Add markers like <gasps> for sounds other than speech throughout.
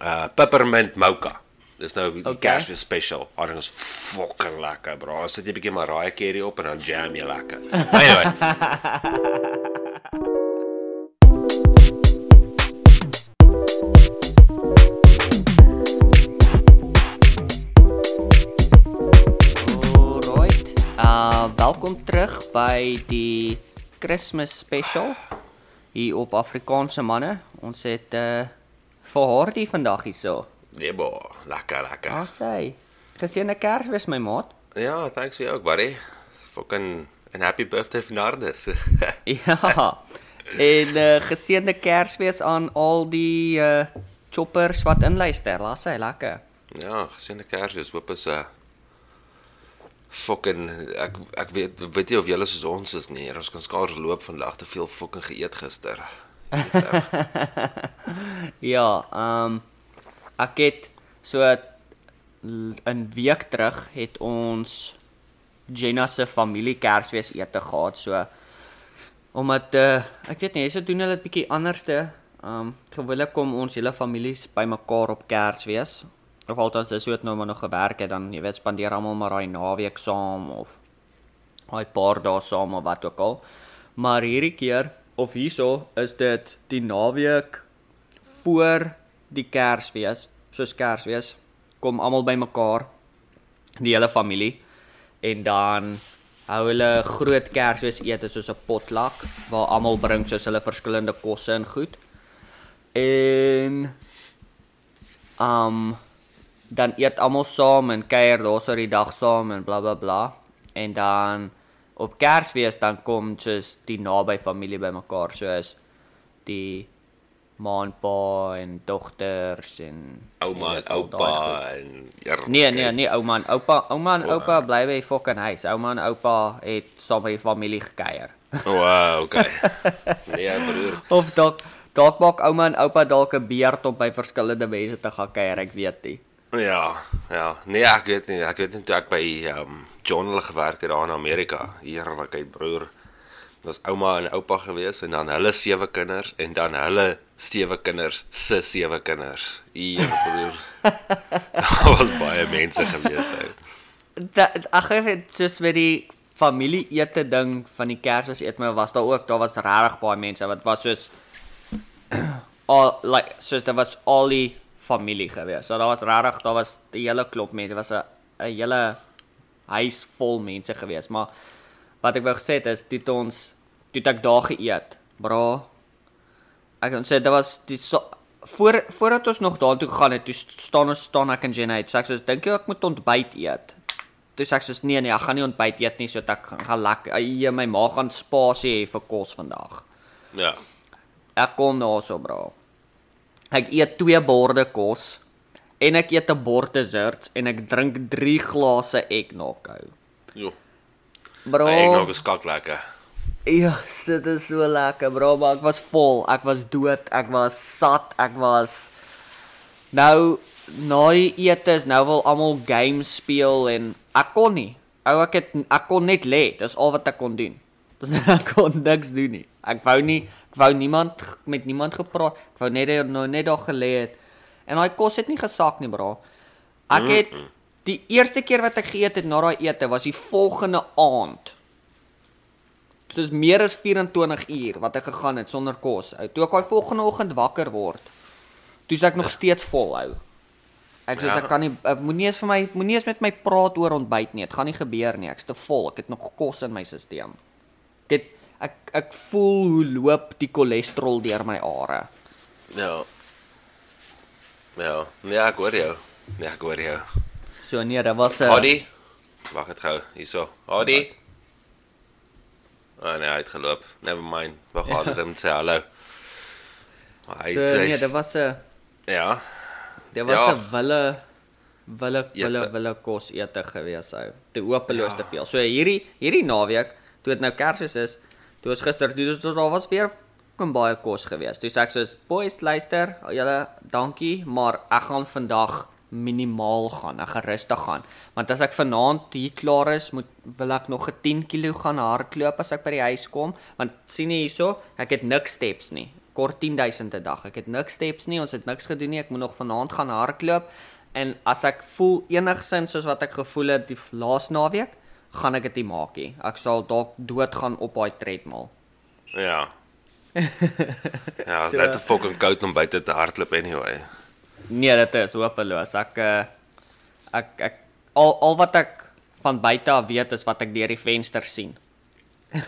uh peppermint mocha. Dis nou die Okay. Kersfees special. Daai ding is fucking lekker, bro. As jy 'n bietjie Mariah Carey op en dan jam jy lekker. Anyway. Alright. Uh welkom terug by die Kersfees special hier op Afrikaanse manne. Ons het uh vir Hardy vandag hierso. Nee, bo, lekker, lekker. Wat sê? Geseënde Kersfees my maat. Ja, thanks vir jou ook, buddy. Fucking and happy birthday Fernandes. <laughs> Ja. En uh geseënde Kersfees aan al die uh choppers wat inluister. Laat sy lekker. ja, geseënde Kersfees. Hoop is 'n uh, fucking ek ek weet weet nie of julle soos ons is nie. Ons kan skaars loop vandag te veel fucking geëet gister. Ja, ehm um, ek het so 'n week terug het ons Jenna se familie Kersfees ete gehad. So omdat uh, ek weet nie, so doen hulle dit bietjie anderste. Ehm um, gewoonlik kom ons hele families bymekaar op Kersfees. Of althans as het nou maar nog gewerk het dan jy weet spandeer almal maar daai naweek saam of daai paar dae saam of wat ook al. Maar hierdie keer of hierso is dit die naweek voor die Kersfees, soos Kersfees, kom almal bymekaar, die hele familie en dan hou hulle groot Kersfees ete soos 'n potluck waar almal bring soos hulle verskillende kosse en goed. En um dan eet almal saam en kuier daarso die dag saam en bla bla bla. En dan op Kersfees dan kom soos die naby familie bymekaar soos die ma en pa en dogters en Ouma en oupa en ja. Nee nee nee ouma en oupa ouma en oupa bly by fucking huis. Ouma en oupa het saam met die familie gekuier. Wow, okay. <laughs> Nee, broer. Of dalk dalk maak ouma en oupa dalk 'n beurt om by verskillende mense te gaan kuier, ek weet nie. Ja, ja. Nee, ek weet nie. Ek weet nie toe ek by um John hulle gewerk het daar in Amerika. Heerlikheid, broer. Was ouma en oupa gewees en dan hulle sewe kinders en dan hulle sewe kinders se sewe kinders. Ja, broer. <laughs> Daar was baie mense gewees ou. Dat ag ek het soos met die familie ete ding van die Kersfees eet my was daar ook, daar was regtig baie mense wat was soos <clears throat> al like soos daar was al die familie gewees. So daar was regtig, daar was die hele klop mense, was 'n 'n hele huis vol mense gewees, maar wat ek wou gesê het is dit ons toe ek daar geëet. Bra. Ek kan sê dit was die so, voor voordat ons nog daartoe gegaan het, toe staan ons staan ek en Jenna uit. So ek sê dink jy ek moet ontbyt eet? Toe sê ek soos nee nee, ek gaan nie ontbyt eet nie, so ek gaan, gaan lekker. Ai, my maag gaan spasie hê vir kos vandag. Ja. Ek kom daarso, bra. Ek eet twee borde kos en ek eet 'n bord desserts en ek drink 3 glase eggnog. ou. Jo. Bro. Ek nog is kak lekker. Ja, dit is so lekker, bro, maar ek was vol. Ek was dood, ek was sat, ek was Nou na die etes, nou wil almal games speel en ek kon nie. Ou ek het ek kon net lê. Dis al wat ek kon doen. Dis <laughs> ek kon niks doen nie. Ek wou nie ek wou niemand met niemand gepraat. Ek wou net nou net daar gelê het. En daai kos het nie gesak nie, bro. Ek het die eerste keer wat ek geëet het na daai ete was die volgende aand. Soos meer as 24 uur wat ek gegaan het sonder kos. Ou, toe ek daai volgende oggend wakker word, toe is ek nog steeds vol, ou. Ek sê Ja. ek kan nie ek moenie eens vir my moenie eens met my praat oor ontbyt nie. Dit gaan nie gebeur nie. Ek's te vol. Ek het nog kos in my stelsel. Dit ek ek voel hoe loop die cholesterol deur my are. Ja. Ja, nee, ek hoor jou. Nee, ek hoor jou. So nee, dit was 'n Hadi. Wag dit gou, hierso. Hadi. Ah nee, hy het geloop. Never mind. Wag, Ja. gaan hom sê hallo. Hy so hy- nee, dit was 'n Ja. dit was Ja. 'n wille wille wille Ete. wille kos ete gewees ou. Te hopeloos Ja. te veel. So hierdie hierdie naweek, toe dit nou Kersfees is, toe ons gister toe ons daar was weer kom baie kos gewees. Toe sê ek soos boys luister, julle dankie, maar ek gaan vandag minimaal gaan, ek gaan rustig gaan. Want as ek vanaand hier klaar is, moet wil ek nog 'n 10 kg gaan hardloop as ek by die huis kom, want sien jy hierso, ek het niks steps nie. kort 10000 'n dag. Ek het niks steps nie, ons het niks gedoen nie. Ek moet nog vanaand gaan hardloop en as ek voel enigsins soos wat ek gevoel het die laas naweek, gaan ek dit nie maak nie. Ek sal dalk doodgaan op daai treadmill. Ja. <laughs> ja, dit So- is net te fucking koud om buite te hardloop anyway. Nee, dit is hopeloos. Ek uh, ek ek al al wat ek van buite af weet is wat ek deur die venster sien. <laughs>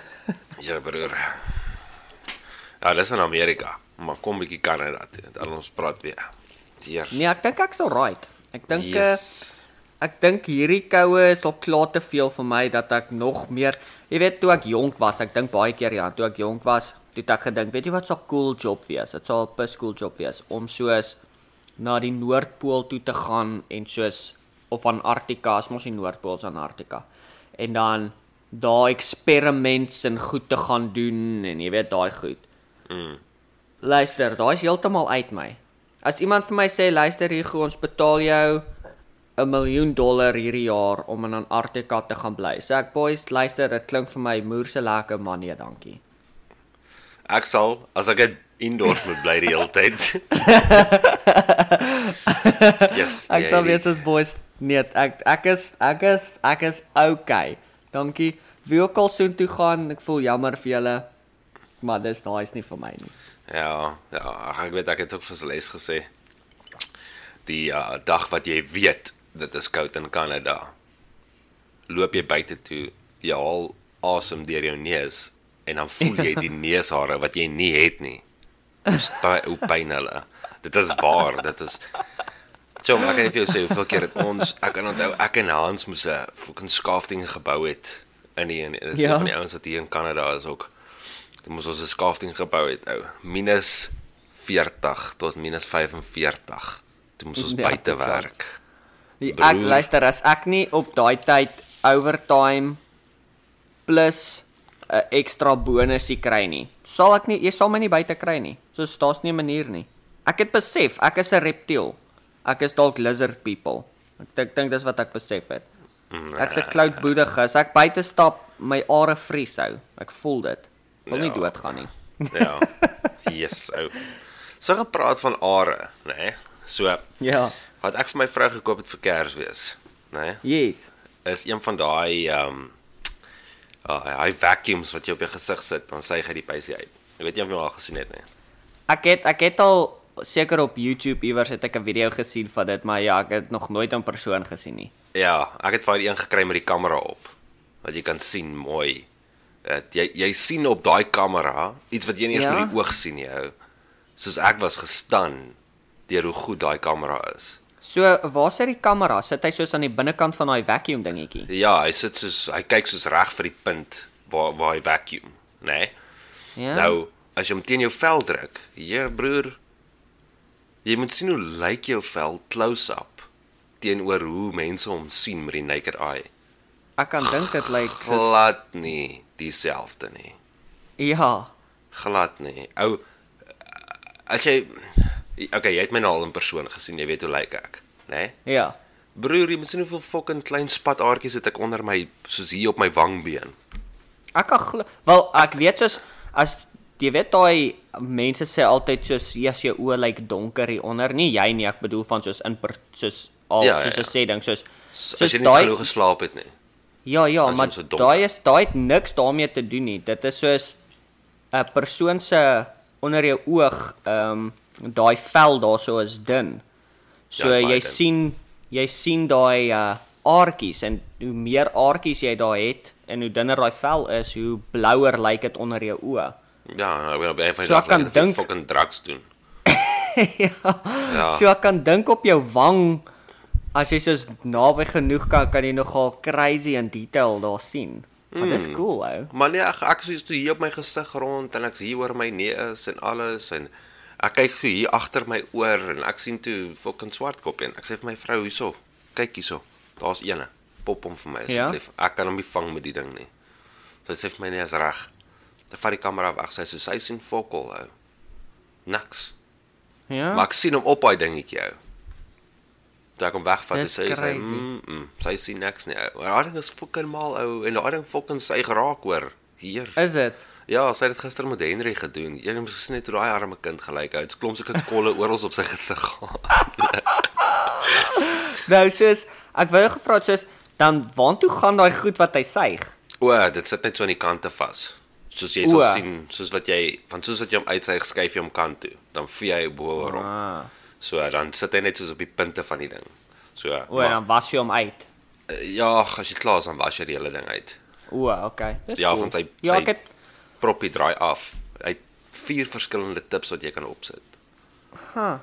Ja, broer. Ja, dis in Amerika, maar kom bietjie Kanada toe. Dan ons praat weer. Teer. Nee, ek dink ek's alright. Ek dink yes. Yes. uh, ek dink hierdie koue is al klaar te veel vir my dat ek nog meer, jy weet toe ek jonk was, ek dink baie keer ja, toe ek jonk was, toe ek gedink, weet jy wat so 'n cool job wees? Dit sal 'n pis cool job wees om soos na die Noordpool toe te gaan en soos of Antarktika, as mos die Noordpool is Antarktika. En dan daai eksperiments en goed te gaan doen en jy weet daai goed. Mm. Luister, daai is heeltemal uit my. As iemand vir my sê, luister hier, ons betaal jou 'n miljoen dollar hierdie jaar om in Antarktika te gaan bly. Sê ek, boys, luister, dit klink vir my moerse lekker, maar nee, dankie. Ek sal as ek indoors moet bly die hele tyd. <laughs> yes. Ek nee, sal die- wees as boys, nee, ek ek is ek is ek is okay. Dankie. Wie ook al soheen toe gaan, ek voel jammer vir julle, maar dis daai is nie vir my nie. Ja, ja, ek weet ek het ook vir Celeste gesê. Die uh, dag wat jy weet dit is koud in Kanada. Loop jy buite toe, jy haal asem deur jou neus en dan voel jy <laughs> die neushare wat jy nie het nie. Sta hoe pyn hulle. Dit is waar, dit is So, ek kan nie vir jou sê hoeveel keer het ons ek kan onthou ek en Hans moes 'n fucking skafting gebou het in die in dis Ja. ja. van die ouens wat hier in Kanada is ook. Dit moes ons 'n skafting gebou het ou. Minus 40 tot minus 45. Toe moes ons Ja, buite exact. werk. Die, ek Broer. luister as ek nie op daai tyd overtime plus 'n ekstra bonusie kry nie. Sal ek nie jy sal my nie buite kry nie. Soos daar's nie 'n manier nie. Ek het besef ek is 'n reptiel. Ek is dalk lizard people. Ek dink dink dis wat ek besef het. Ek's 'n cloudboedige. As ek buite stap, my are vries hou. Ek voel dit. Wil nie Ja. doodgaan nie. Ja. <laughs> Yes, ou. So gepraat van are, nê? Nee? So, Ja. Wat ek vir my vrou gekoop het vir Kersfees, nê? Nee? Yes. is een van daai ehm um, uh, hy vacuums wat jy op jou gesig sit, dan suig hy die pysie uit. Ek weet nie of jy al gesien het nie. Ek het ek het al seker op YouTube iewers het ek 'n video gesien van dit, maar ja, ek het nog nooit in persoon gesien nie. Ja, ek het vir een gekry met die kamera op. Wat jy kan sien mooi. Dit jy jy sien op daai kamera iets wat jy nie eens Ja? met die oog sien nie, ou. Soos ek was gestan deur hoe goed daai kamera is. So, waar sit die kamera? Sit hy soos aan die binnekant van daai vacuum dingetjie? Ja, hy sit soos hy kyk soos reg vir die punt waar waar hy vacuum, né? Nee? Ja. Nou, as jy hom teen jou vel druk, ja broer, jy moet sien hoe lyk jou vel close-up teenoor hoe mense hom sien met die naked eye. ek kan dink dit lyk soos Glad nie dieselfde nie. ja. Glad nie. Ou as jy Okay, jy het my nou al in persoon gesien, jy weet hoe lyk ek, né? Nee? Ja. Broer, jy moet sien hoeveel fucking klein spataartjies het ek onder my soos hier op my wangbeen. Ek kan glo Wel, ek weet soos as jy weet daai mense sê altyd soos ja, as jou oë lyk donker hier onder, nie jy nie, ek bedoel van soos in per, soos al Ja, ja, soos 'n ja. sê ding soos So, as jy nie genoeg geslaap het nie. Ja, ja, maar so daai is daai het niks daarmee te doen nie. Dit is soos 'n persoon se onder jou oog, ehm um, daai vel daarso is dun. So Ja, baie jy dun. sien jy sien daai uh aartjies en hoe meer aartjies jy daar het en hoe dunner daai vel is, hoe blouer lyk dit onder jou oë. Ja, ek weet op een van So kan dink- fucking drugs doen. <laughs> ja. Ja. So ek kan dink op jou wang as jy soos naby genoeg kan kan jy nogal crazy in detail daar sien. Maar dis Hmm. cool ou. Maar nee, ek ek is hier op my gesig rond en ek's hier oor my neus en alles en ek kyk hier agter my oor en ek sien toe fucking swart kop en ek sê vir my vrou hierso, kyk hierso. Daar's eene. Pop hom vir my Ja? asseblief. Ek kan hom nie vang met die ding nie. Sy sê vir my nee, is reg. Ek vat die kamera weg. Sy sê sy sien fokol ou. Niks. Ja. Maar ek sien hom op daai dingetjie ou. Toe ek hom wegvat, sê sy mm, mm, sy sien niks nie ou. Daai ding is fucking mal ou en daai ding fucking sy geraak hoor. Hier. Is dit? Ja, sy het dit gister met Henry gedoen. Jy moet gesien net hoe daai arme kind gelyk het. Klomp sulke kolle oral op sy gesig gehad. <laughs> Nou soos ek wou gevra het soos dan waartoe gaan daai goed wat hy suig? O, dit sit net so aan die kante vas. Soos jy sal sien, soos wat jy van soos wat jy hom uitsuig, skuif jy hom kant toe. Dan vee hy bo oor hom. Ah. So dan sit hy net soos op die punte van die ding. So O, en dan was jy hom uit. eh, ja, as jy klaar is dan was jy die hele ding uit. O, okay. Dis Ja, cool. van sy- Ja, sy- ek het Proppie draai af. Hy het vier verskillende tips wat jy kan opsit. ha.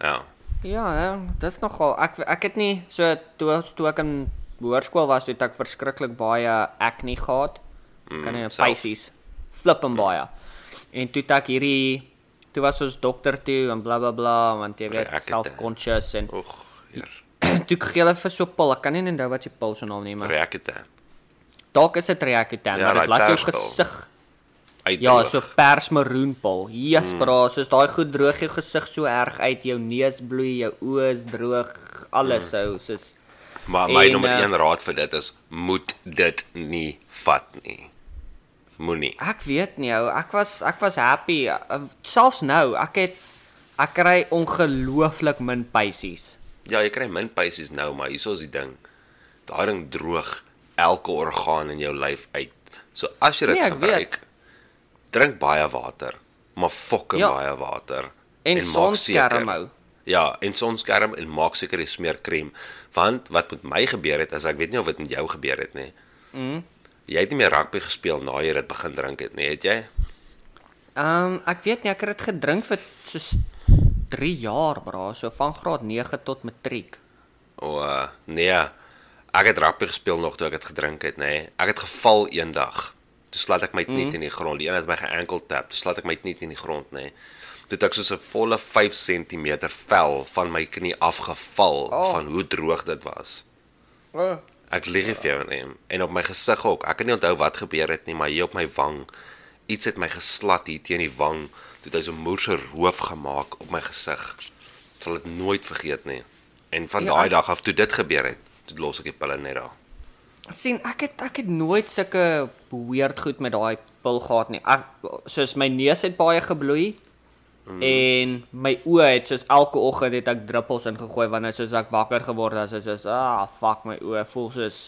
Ja. Ja, ja, dis nogal ek ek het nie so toe toe ek in hoërskool was, het ek verskriklik baie acne gehad. Kan Mm, self. Pisces. Flip en baie. En toe ek hierdie toe was ons dokter toe en bla bla bla want jy weet Reacte. self-conscious en Oeg, hier. <clears throat> toe gee hulle vir so 'n pil. Ek kan nie onthou wat se pil se naam nie, maar Reakte. dalk is dit Reacutan, Ja, maar dit laat jou gesig Uit. Ja, so persmaroenpil. Jesus, Mm. bra, soos daai goed droog jou gesig so erg uit, jou neus bloei, jou oë is droog, alles Mm. sou soos Maar my En, nommer eh, 1 raad vir dit is moet dit nie vat nie. Moenie. ek weet nie ou, ek was ek was happy uh, selfs nou. Ek het ek kry ongelooflik min pysies. Ja, jy kry min pysies nou, maar hieso is die ding. Daai ding droog elke orgaan in jou lyf uit. So as jy dit Nee, gebruik, drink baie water, maar fokke Ja. baie water En, maak sonskerm hou. Ja, en sonskerm en maak seker jy smeer krem. Want wat met my gebeur het, is ek weet nie of dit met jou gebeur het nie. Mm. Jy het nie meer rugby gespeel na jy dit begin drink het nie, het jy? Ehm um, ek weet nie, ek het dit gedrink vir soos 3 jaar, bra, so van graad 9 tot matriek. O uh, nee. Ek het rugby gespeel nog toe ek dit gedrink het, nê. Nee. Ek het geval eendag. Toe slat ek my knie Mhm. in die grond. Die een het my ge-ankle tap. Toe slat ek my knie in die grond, nê. Nee. Toe het ek soos 'n volle 5 cm vel van my knie afgeval Oh. van hoe droog dit was. Oh. Ek nie vir jou nie. En op my gesig ook. Ek kan nie onthou wat gebeur het nie, maar hier op my wang iets het my geslat hier teen die wang. Toe het hy so 'n moerse roof gemaak op my gesig. Sal dit nooit vergeet nie. En van Ja, daai dag af toe dit gebeur het, toe los ek die pille net daar. Sien ek het ek het nooit sulke weird goed met daai pil gehad nie. Ek soos my neus het baie gebloei mm. en my oë het soos elke oggend het ek druppels ingegooi wanneer soos ek wakker geword het, as soos ah fuck my oë voel soos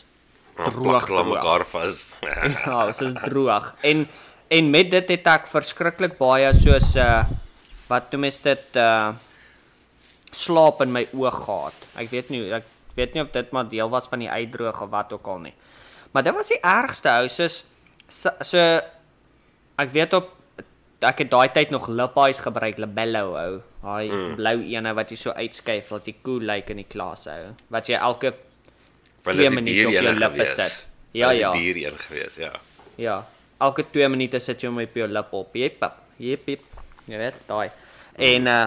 Droog, droog. mekaar vas. <laughs> <laughs> ja, soos droog. En en met dit het ek verskriklik baie soos uh wat noem mens dit uh slaap in my oë gehad. Ek weet nie ek weet nie of dit maar deel was van die uitdroog of wat ook al nie. Maar dit was die ergste ou soos so, so ek weet op ek het daai tyd nog lippies gebruik, labello ou. Daai mm. blou ene wat jy so uitskuif dat jy cool lyk in die klas ou. Wat jy elke Wel is die minute op jou lippe gewees. sit. Ja, Was ja. Die dier een gewees, ja. Ja, elke 2 minute sit jy hom op jou lip op. Jep, jep, jep. Jy weet, daai. En uh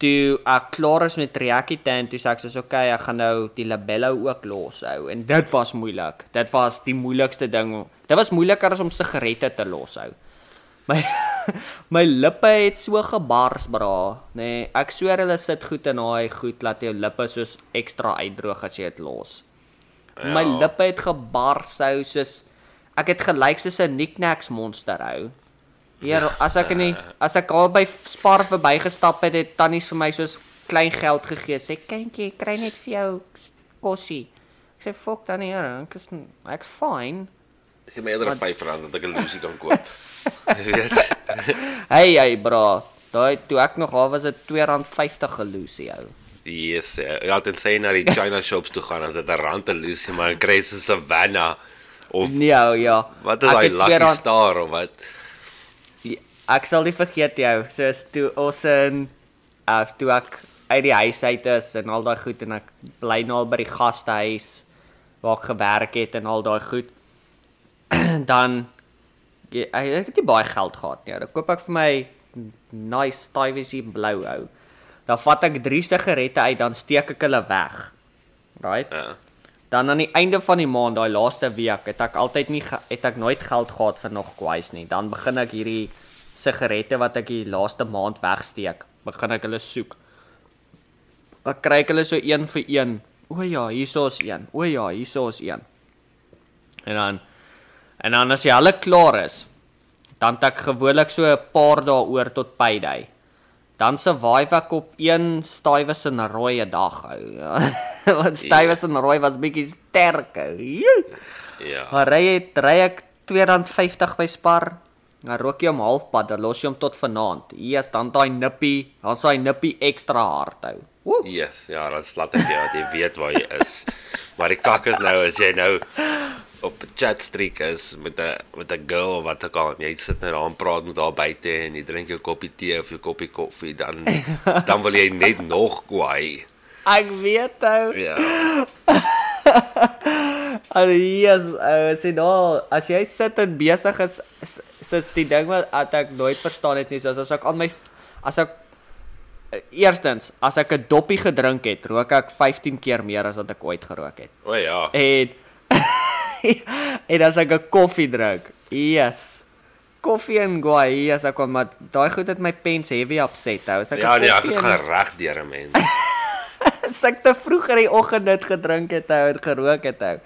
toe ek klaar is met Reacutan, toe sê ek soos okay, ek gaan nou die labello ook los hou. En dit was moeilik. Dit was die moeilikste ding. Dit was moeiliker as om sigarette te los hou. <laughs> My my lippe het so gebars, bra. Nee, ek sweer hulle sit goed in daai goed laat jou lippe soos ekstra uitdroog as jy dit los. Ja. My lippe het gebars hou soos ek het gelyk soos 'n knickknacks monster hou. Hier as ek in die as ek al by Spar verbygestap het, het tannies vir my soos klein geld gegee. Sê kindjie, kry net vir jou kossie. Ek sê fok dan hier, ek is ek's fine. Gee my eerder 5 rand dat ek 'n Lucy kan koop. <laughs> Hey hey bra, daai toe ek nog daar was dit R2.50 gelosie ou. Yes, ja, ja, dan sê na die China shops toe gaan, is dit 'n rand 'n Lucy, maar kry jy so Savannah of Nee ou, ja. wat is daai Lucky R2 Star of wat? Ek sal nie vergeet jou, soos toe ons in uh toe ek uit die huis uit is en al daai goed en ek bly nou al by die gastehuis waar ek gewerk het en al daai goed. <clears throat> dan ja, ek het nie baie geld gehad nie. Dan koop ek vir my nice Tyviesie blou ou. Dan vat ek 3 sigarette uit, dan steek ek hulle weg. Right? Ja. Dan aan die einde van die maand, daai laaste week, het ek altyd nie het ek nooit geld gehad vir nog kwais nie. Dan begin ek hierdie sigarette wat ek die laaste maand wegsteek, begin ek hulle soek. Dan kry ek hulle so een vir een. O ja, hierso is een. O ja, hierso is een. En dan en dan as jy hulle klaar is, dan het ek gewoonlik so 'n paar dae oor tot payday. Dan survive ek op een stywes en rooi dag hou. Ja. <laughs> Want stywes en rooi was bietjie sterk. ou. Ja. Maar ry het ry ek R2.50 by Spar. Dan rook jy hom halfpad, dan los jy hom tot vanaand. Hier is dan daai nippie, dan sal hy nippie ekstra hard hou. Woe. Yes, ja, dan slat ek jou dat jy weet waar jy is. Maar die kak is nou as jy nou op 'n chat streak is met 'n met 'n girl of wat ook al, en jy sit net daar en praat met haar buite en jy drink jou koppie tee of jou koppie koffie, dan dan wil jy net nog kwaai. Ek weet ou. Ja. <laughs> Al yes, uh, sê nou, as jy sit en besig is, soos die ding wat ek nooit verstaan het nie, soos as ek aan my as ek uh, eerstens, as ek 'n doppie gedrink het, rook ek 15 keer meer as wat ek ooit gerook het. O ja. En <laughs> en as ek 'n koffie drink, yes. Koffie en guai, yes, ek kom maar daai goed het my pens heavy upset hou. As ek Ja, nee, ek het gaan reg deur 'n mens. <laughs> as ek te vroeg in die oggend dit gedrink het hou en gerook het hou.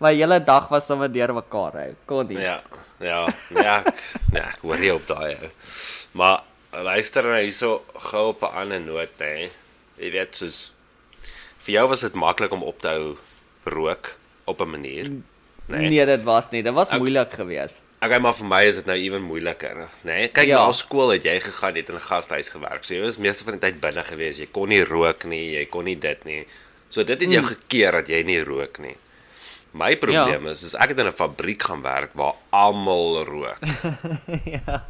My hele dag was sommer deur mekaar hou. Kon nie. Ja. Ja, ja, ek, ja, ek hoor jy op daai. ou. Maar luister nou hierso gou op 'n ander noot hè. Jy weet soos vir jou was dit maklik om op te hou rook op 'n manier. Nee, nee dit was nie. Dit was Ek- moeilik geweest. Okay, maar vir my is dit nou ewen moeiliker, né? Nee? Kyk, Ja. na skool het jy gegaan, het in 'n gasthuis gewerk. So jy was meeste van die tyd binne gewees. Jy kon nie rook nie, jy kon nie dit nie. So dit het jou Mm. gekeer dat jy nie rook nie. My probleem ja. is, is ek het in 'n fabriek gaan werk waar almal rook. <laughs> ja.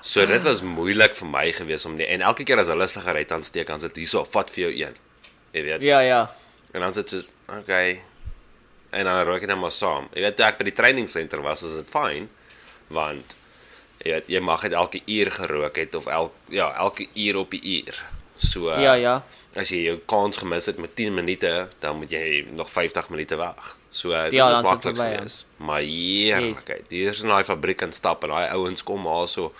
So dit was moeilik vir my gewees om nie en elke keer as hulle 'n sigaret aansteek, dan sit hierso, vat vir jou een. Jy weet. Ja, ja. En dan sit soos, okay. En dan rook ek net maar saam. Jy weet ek by die training center was, was dit fyn want jy weet jy mag dit elke uur gerook het of el ja, elke uur op die uur. So Ja, ja. as jy jou kans gemis het met 10 minute, dan moet jy nog 50 minute wag. So dit Ja, was dan is dit maklik ja. geweest. Maar heerlikheid. Hier is in daai fabriek en stap en daai ouens kom maar so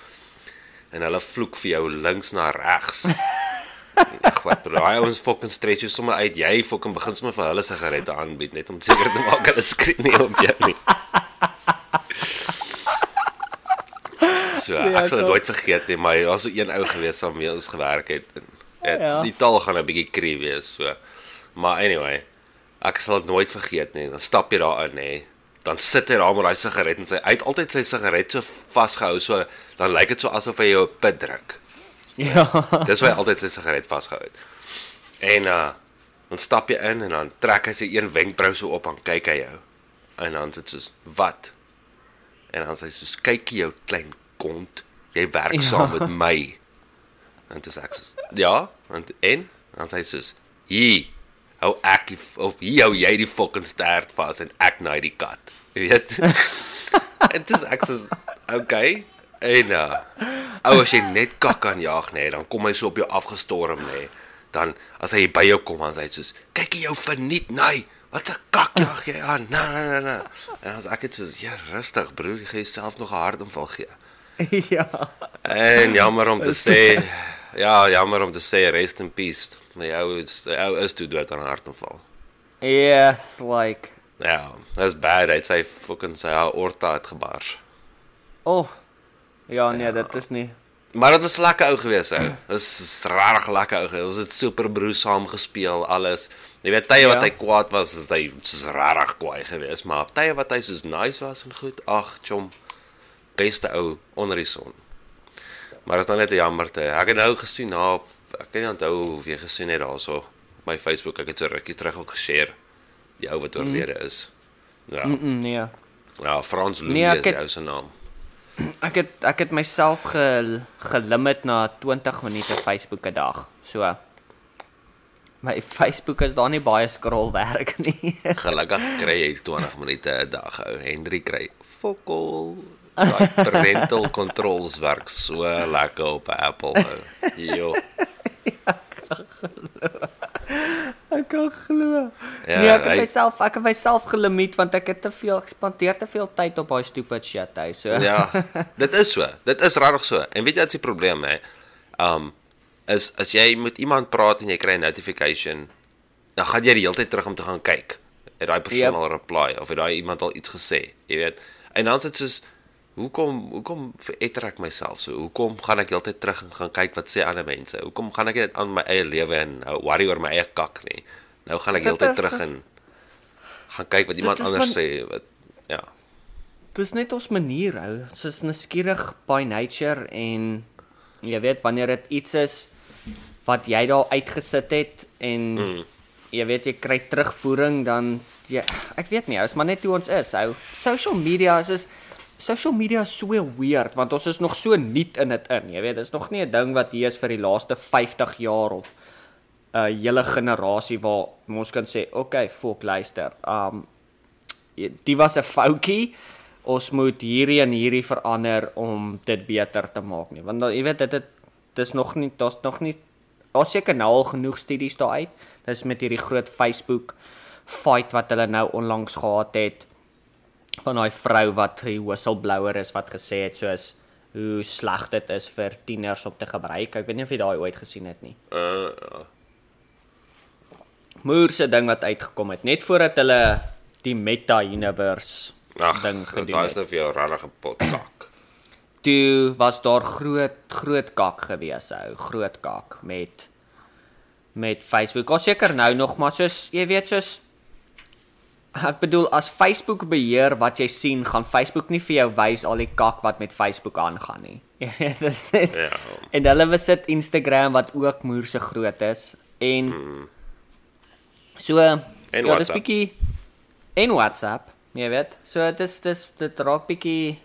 en hulle vloek vir jou links na regs. <laughs> Ag wat bro, daai ouens fucking stretch jou sommer uit. Jy fucking begin sommer vir hulle sigarette aanbied net om seker te maak hulle skree nie op jou nie. <laughs> So, Nee, ek sal dit nooit vergeet nie, maar daar was so een ou gewees waarmee ons gewerk het en het, Ja. die taal gaan 'n bietjie kree wees, so. Maar anyway, ek sal dit nooit vergeet nie. Dan stap jy daar in nê. Dan sit hy daar met daai sigaret en sy het altyd sy sigaret so vasgehou, so dan lyk dit so asof hy jou 'n pit druk. Ja. Dis hoe hy altyd sy sigaret vasgehou het. En uh dan stap jy in en dan trek hy sy een wenkbrau so op en kyk hy jou. En dan sit soos wat? En dan sê hy soos kyk jou klein kont, jy werk Ja. ja. saam met my. En dis ek soos ja, en en dan sê hy soos hier hou ek die, of hier hou jy die fucking stert vas en ek naai die kat. Jy weet. <laughs> en dis ek soos okay. En uh ou as jy net kak aan jag nê, dan kom hy so op jou afgestorm nê. Dan as hy by jou kom dan sê hy soos kyk jy jou verniet nee. Wat 'n kak jag jy aan? Nee nee nee nee. En as ek dit soos ja, rustig broer, jy gee jouself nog 'n hartaanval gee. <laughs> ja. En jammer om te sê ja, jammer om te sê rest in peace. My ou is ou is toe dood aan 'n hartaanval. Yes, like Ja, that's bad. Hy het sy fucking sy aorta uitgebars. oh. Ja, nee, dit is nie. Maar dit was lekker ou gewees ou. Dit was regtig lekker ou. Ons het super broer saam gespeel, alles. Jy weet tye wat Ja. hy kwaad was, is hy soos regtig kwaai gewees, maar tye wat hy soos nice was en goed, ag, chom. Beste ou onder die son. Maar is dan net 'n jammerte. Ek het nou gesien, nou, ek kan nie onthou of jy gesien het daarso op my Facebook, ek het so rukkie terug ook geshare die ou wat oorlede is. Ja. Mm, -mm nee. Ja, Frans Louis Nee, ek is het- ou se naam. Ek het ek het myself ge, gelimit na 20 minute Facebook 'n dag. So my Facebook is daar nie baie scrollwerk <laughs> nie. Gelukkig kry jy 20 minute 'n dag ou. Henry kry fokol. <laughs> Daai parental controls werk so lekker op Apple ou. Jo. <laughs> ek kan glo. Ja, nee, ek het hy- myself ek het myself gelimiet want ek het te veel ek spandeer te veel tyd op daai stupid shit hy. So Ja, <laughs> dit is so. Dit is regtig so. En weet jy wat die probleem hè? Um is as jy met iemand praat en jy kry 'n notification, dan gaan jy die hele tyd terug om te gaan kyk. Het daai persoon Yep. al reply of het daai iemand al iets gesê, jy weet? En dan sit soos Hoekom hoekom veretter ek myself so? Hoekom gaan ek heeltyd terug en gaan kyk wat sê ander mense? Hoekom gaan ek net aan my eie lewe en worry oor my eie kak nie? Nou gaan ek heeltyd terug en gaan kyk wat iemand anders sê wat ja. Dis net ons manier hou. Ons is nuuskierig by nature en jy weet wanneer dit iets is wat jy daar uitgesit het en mm. jy weet jy kry terugvoering dan jy ek weet nie, ou, is maar net hoe ons is. Ou social media is is social media is so weird want ons is nog so nuut in dit in. Jy weet, dis nog nie 'n ding wat hier is vir die laaste 50 jaar of 'n hele generasie waar ons kan sê, "Oké, okay, volk luister. Um die was 'n foutjie. Ons moet hierdie en hierdie verander om dit beter te maak nie. Want jy weet dit dit dis nog nie daar's nog nie daar's seker nou al genoeg studies daar uit. Dis met hierdie groot Facebook fight wat hulle nou onlangs gehad het van daai vrou wat 'n whistleblower is wat gesê het soos hoe sleg dit is vir tieners om te gebruik. Ek weet nie of jy daai ooit gesien het nie. Uh Moer se ding wat uitgekom het net voordat hulle die Meta Universe ag, ding gedoen is het. nou vir jou regte potkak. <clears throat> Toe was daar groot groot kak gewees ou, groot kak met met Facebook. Ons seker nou nog maar soos jy weet soos ek bedoel as Facebook beheer wat jy sien, gaan Facebook nie vir jou wys al die kak wat met Facebook aangaan nie. Weet <laughs> dis net Ja. En hulle besit Instagram wat ook moer se groot is en mm. so En ja, dis bietjie en WhatsApp, jy weet. So dis dis dit raak bietjie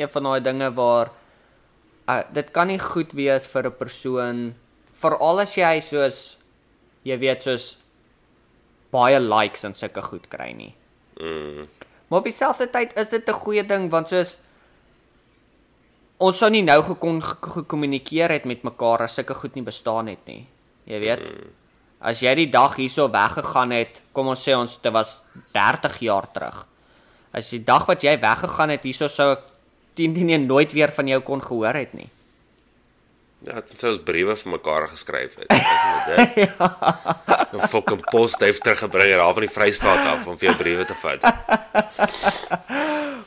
een van daai dinge waar uh, dit kan nie goed wees vir 'n persoon veral as jy soos jy weet soos baie likes en sulke goed kry nie. Mm. Maar op dieselfde tyd is dit 'n goeie ding want soos ons sou nie nou gekon ge- gekommunikeer het met mekaar as sulke goed nie bestaan het nie. Jy weet. As jy die dag hierso weggegaan het, kom ons sê ons dit was 30 jaar terug. As die dag wat jy weggegaan het hierso sou ek 10 10 nooit weer van jou kon gehoor het nie. Ja, dit sou ons briewe vir mekaar geskryf het. Ek weet dit. <laughs> 'n Fucking pos het teruggebring hier af van die Vrystaat af om vir jou briewe te vat. <laughs>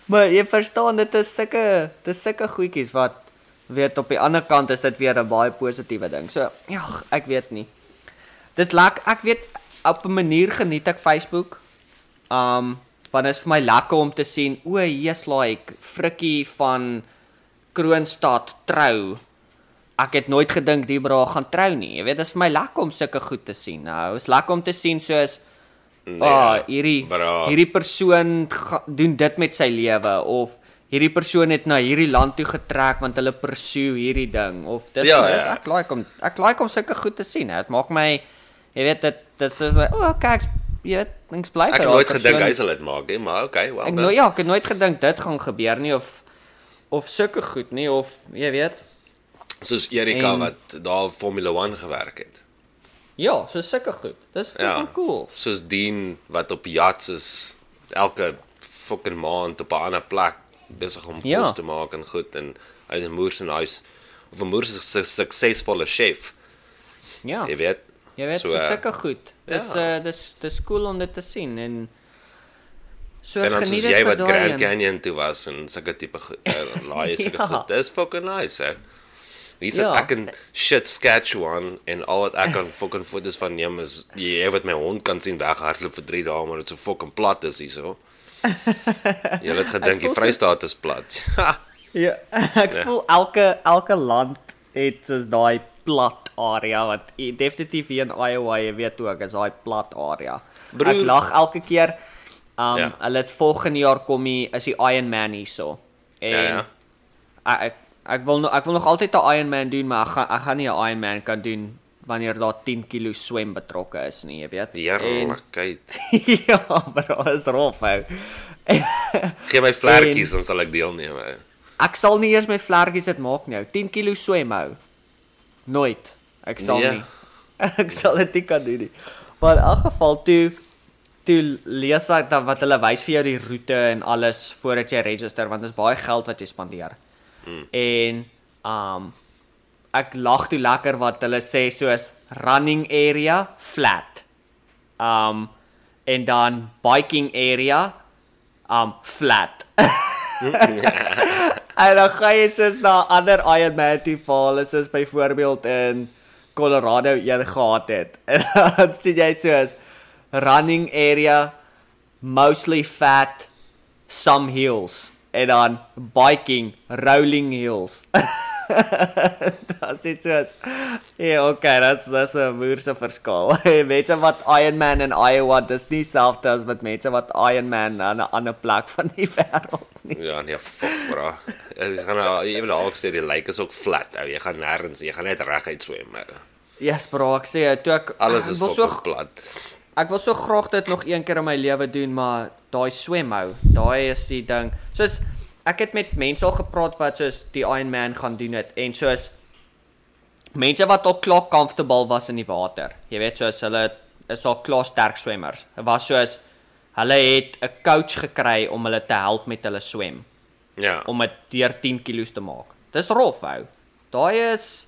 Maar jy verstaan dit is sulke dis sulke goedjies wat weet op die ander kant is dit weer 'n baie positiewe ding. So ja, ek weet nie. Dis lekker ek weet op 'n manier geniet ek Facebook. Um want dit is vir my lekker om te sien o, hier's like Frikkie van Kroonstad trou. Ek het nooit gedink die bra gaan trou nie. Jy weet, dit is vir my lekker om sulke goed te sien. Nou, is lekker om te sien soos Nee, Ah, hierdie bra. hierdie persoon ga, doen dit met sy lewe of hierdie persoon het na hierdie land toe getrek want hulle pursue hierdie ding of dis Ja, ja. ek like om ek like om sulke goed te sien. Dit maak my jy weet dit dit is my o, oh, kyk, jy weet, dings bly Ek het vir nooit gedink hy sal dit maak nie, maar okay, well. Ek nou ja, ek het nooit gedink dit gaan gebeur nie of of sulke goed nie of jy weet. Soos Erika En- wat daar Formula 1 gewerk het. Ja, so sulke goed. Dis Ja. fucking cool. Soos Dean wat op yachts is elke fucking maand op 'n ander plek besig om Ja. kos te maak en goed en hy's 'n moer se huis of 'n moer se suksesvolle chef. Ja. Jy weet. Jy weet So, so, eh, sulke goed. Dis ja. uh dis dis cool om dit te sien en so en dan soos jy wat Grand. Canyon toe was en sulke tipe goed, uh, laai <laughs> sulke Ja. goed. Dis fucking nice, hè. Wie sê Ja. ek in shit Saskatchewan en al wat ek kan fucking foto's van neem is jy wat my hond kan sien weghardloop vir 3 dae maar dit so fucking plat is hierso. <laughs> Jy het gedink die Vrystaat is plat. <laughs> Ja, ek Ja. voel elke elke land het soos daai plat area wat definitief hier in Iowa, jy weet ook, is daai plat area. Broer- Ek lag elke keer. Um Ja. hulle het volgende jaar kom hier is die Iron Man hierso. En Ja, ja. Ek, ek ek wil nog ek wil nog altyd 'n Iron Man doen, maar ek gaan ek gaan nie 'n Iron Man kan doen wanneer daar 10 kg swem betrokke is nie, jy weet. Heerlikheid. <laughs> ja, bro, is rof ou. <laughs> Gee my vlekkies dan sal ek deelneem. ou. Ek sal nie eers my vlekkies dit maak nie. ou. 10 kg swem hou. Nooit. Ek sal Nee. nie. <laughs> Ek sal dit nie kan doen nie. Maar in elk geval toe toe lees ek dan wat hulle wys vir jou die roete en alles voordat jy register want dit is baie geld wat jy spandeer. Hmm. En um ek lag toe lekker wat hulle sê soos running area flat. Um en dan biking area um flat. <laughs> en dan gaan jy soos na ander Ironman toe val, soos byvoorbeeld in Colorado een gehad het. <laughs> En dan sien jy soos running area mostly fat some hills en dan biking rolling hills. <laughs> Dit is soos Ja, okay, dit's dis 'n moerse verskil. <laughs> mense wat Ironman in Iowa, dis nie dieselfde as wat mense wat Ironman aan 'n ander plek <laughs> van die wêreld nie. Ja, nee, fuck bro. Jy gaan nou ewen al sê die lake is ook flat ou. Jy gaan nêrens, jy gaan net reguit swem. ou. Yes, bro, ek sê toe ek Alles is wil fucking plat. Ek wil so graag dit nog een keer in my lewe doen, maar daai swemhou, daai is die ding. Soos ek het met mense al gepraat wat soos die Ironman gaan doen het en soos mense wat al klaar comfortable was in die water. Jy weet soos hulle is al klaar sterk swemmers. Dit was soos hulle het 'n coach gekry om hulle te help met hulle swem Ja. om dit deur 10 kg te maak. Dis rof ou. Daai is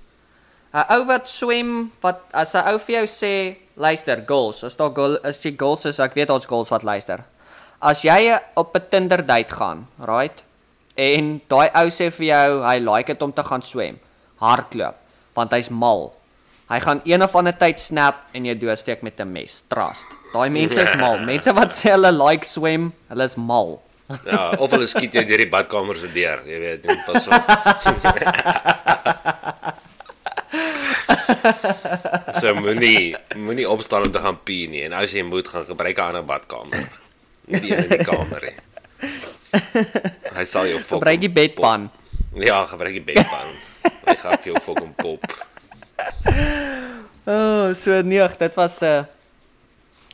'n ou wat swem wat as 'n ou vir jou sê, luister, girls, as daar girl as jy girls is, ek weet daar's girls wat luister. As jy op 'n Tinder date gaan, right? En daai ou sê vir jou hy like dit om te gaan swem. Hardloop, want hy's mal. Hy gaan een of ander tyd snap en jy doodsteek met 'n mes. Trust. Daai mense is mal. Mense wat sê hulle like swem, hulle is mal. Ja, of hulle skiet jou deur die badkamer se deur, jy weet, nie pas op. <laughs> <laughs> so moenie moenie opstaan om te gaan pee nie en as jy moet gaan gebruik 'n ander badkamer. Nie die een in die kamer nie. Hy sal jou fok. Gebruik die bedpan. Ja, gebruik die bedpan. Hy gaan vir jou fok en pop. <laughs> Oh, so nee, dit was 'n uh,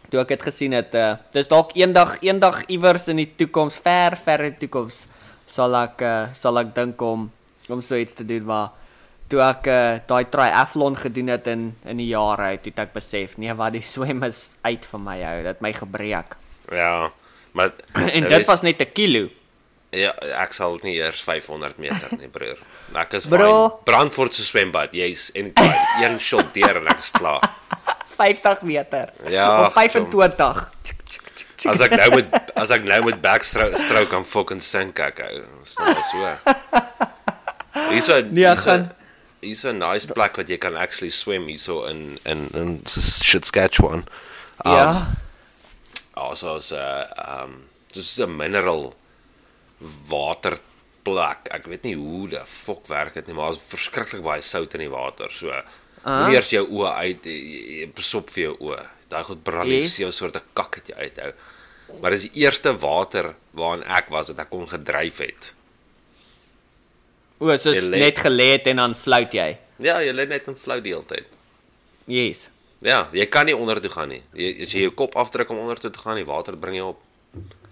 toe ek dit gesien het, uh, dis dalk eendag eendag iewers in die toekoms, ver ver in die toekoms sal ek uh, sal ek dink om om so iets te doen maar toe ek uh, daai triathlon gedoen het in in die jare uit, het ek besef nee, wat die <laughs> swem is uit vir my ou, dit my gebreek. Ja, maar <clears throat> En dit weet- was net 'n kilo. Ja, ek sal nie eers 500 meter nie, broer. <laughs> Ek is Bro. fyn. Brandfort se swembad, jy's en een shot deur en ek is klaar. <laughs> 50 meter. Ja, of 25. As ek nou met as ek nou met backstroke kan fucking sink ek ou. Is nou so. Hierso Nee, gaan- hierso 'n nice plek wat jy kan actually swem hierso in in in Saskatchewan. Um, ja. Also as 'n um dis 'n mineral waterplek. Ek weet nie hoe die fok werk dit nie, maar daar's verskriklik baie sout in die water. So Ah. moenie eers jou oë uit besop vir jou oë. Daai goed brand nie Yes. so 'n soort kak het jy uithou. Maar dis die eerste water waarin ek was dat ek kon gedryf het. O, soos Jy net gelê het en dan float jy. Ja, jy lê net in flou die hele tyd. Yes. Ja, jy kan nie onder toe gaan nie. Jy as jy jou kop afdruk om onder toe te gaan, die water bring jou op.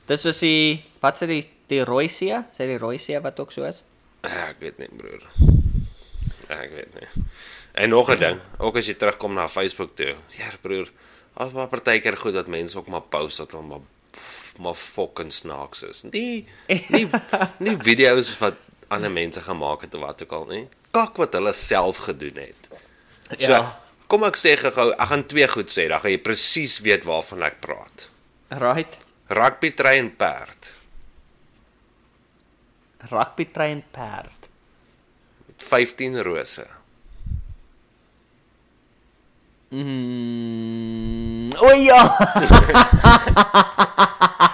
Dis soos die wat sê die die rooi see? Sê die rooi see wat ook so is? Ek weet nie, broer. Ek weet nie. En nog 'n ding, ook as jy terugkom na Facebook toe. Ja, broer, as maar partykeer goed dat mense ook maar post dat hulle maar maar fucking snaaks is. Nie nie <laughs> nie video's wat ander mense gemaak het of wat ook al nie. Kak wat hulle self gedoen het. So, Ja. kom ek sê gou, ek gaan twee goed sê, dan gaan jy presies weet waarvan ek praat. Right. Rugby trein perd. Rugby train perd. 15 rose. Mm. O ja.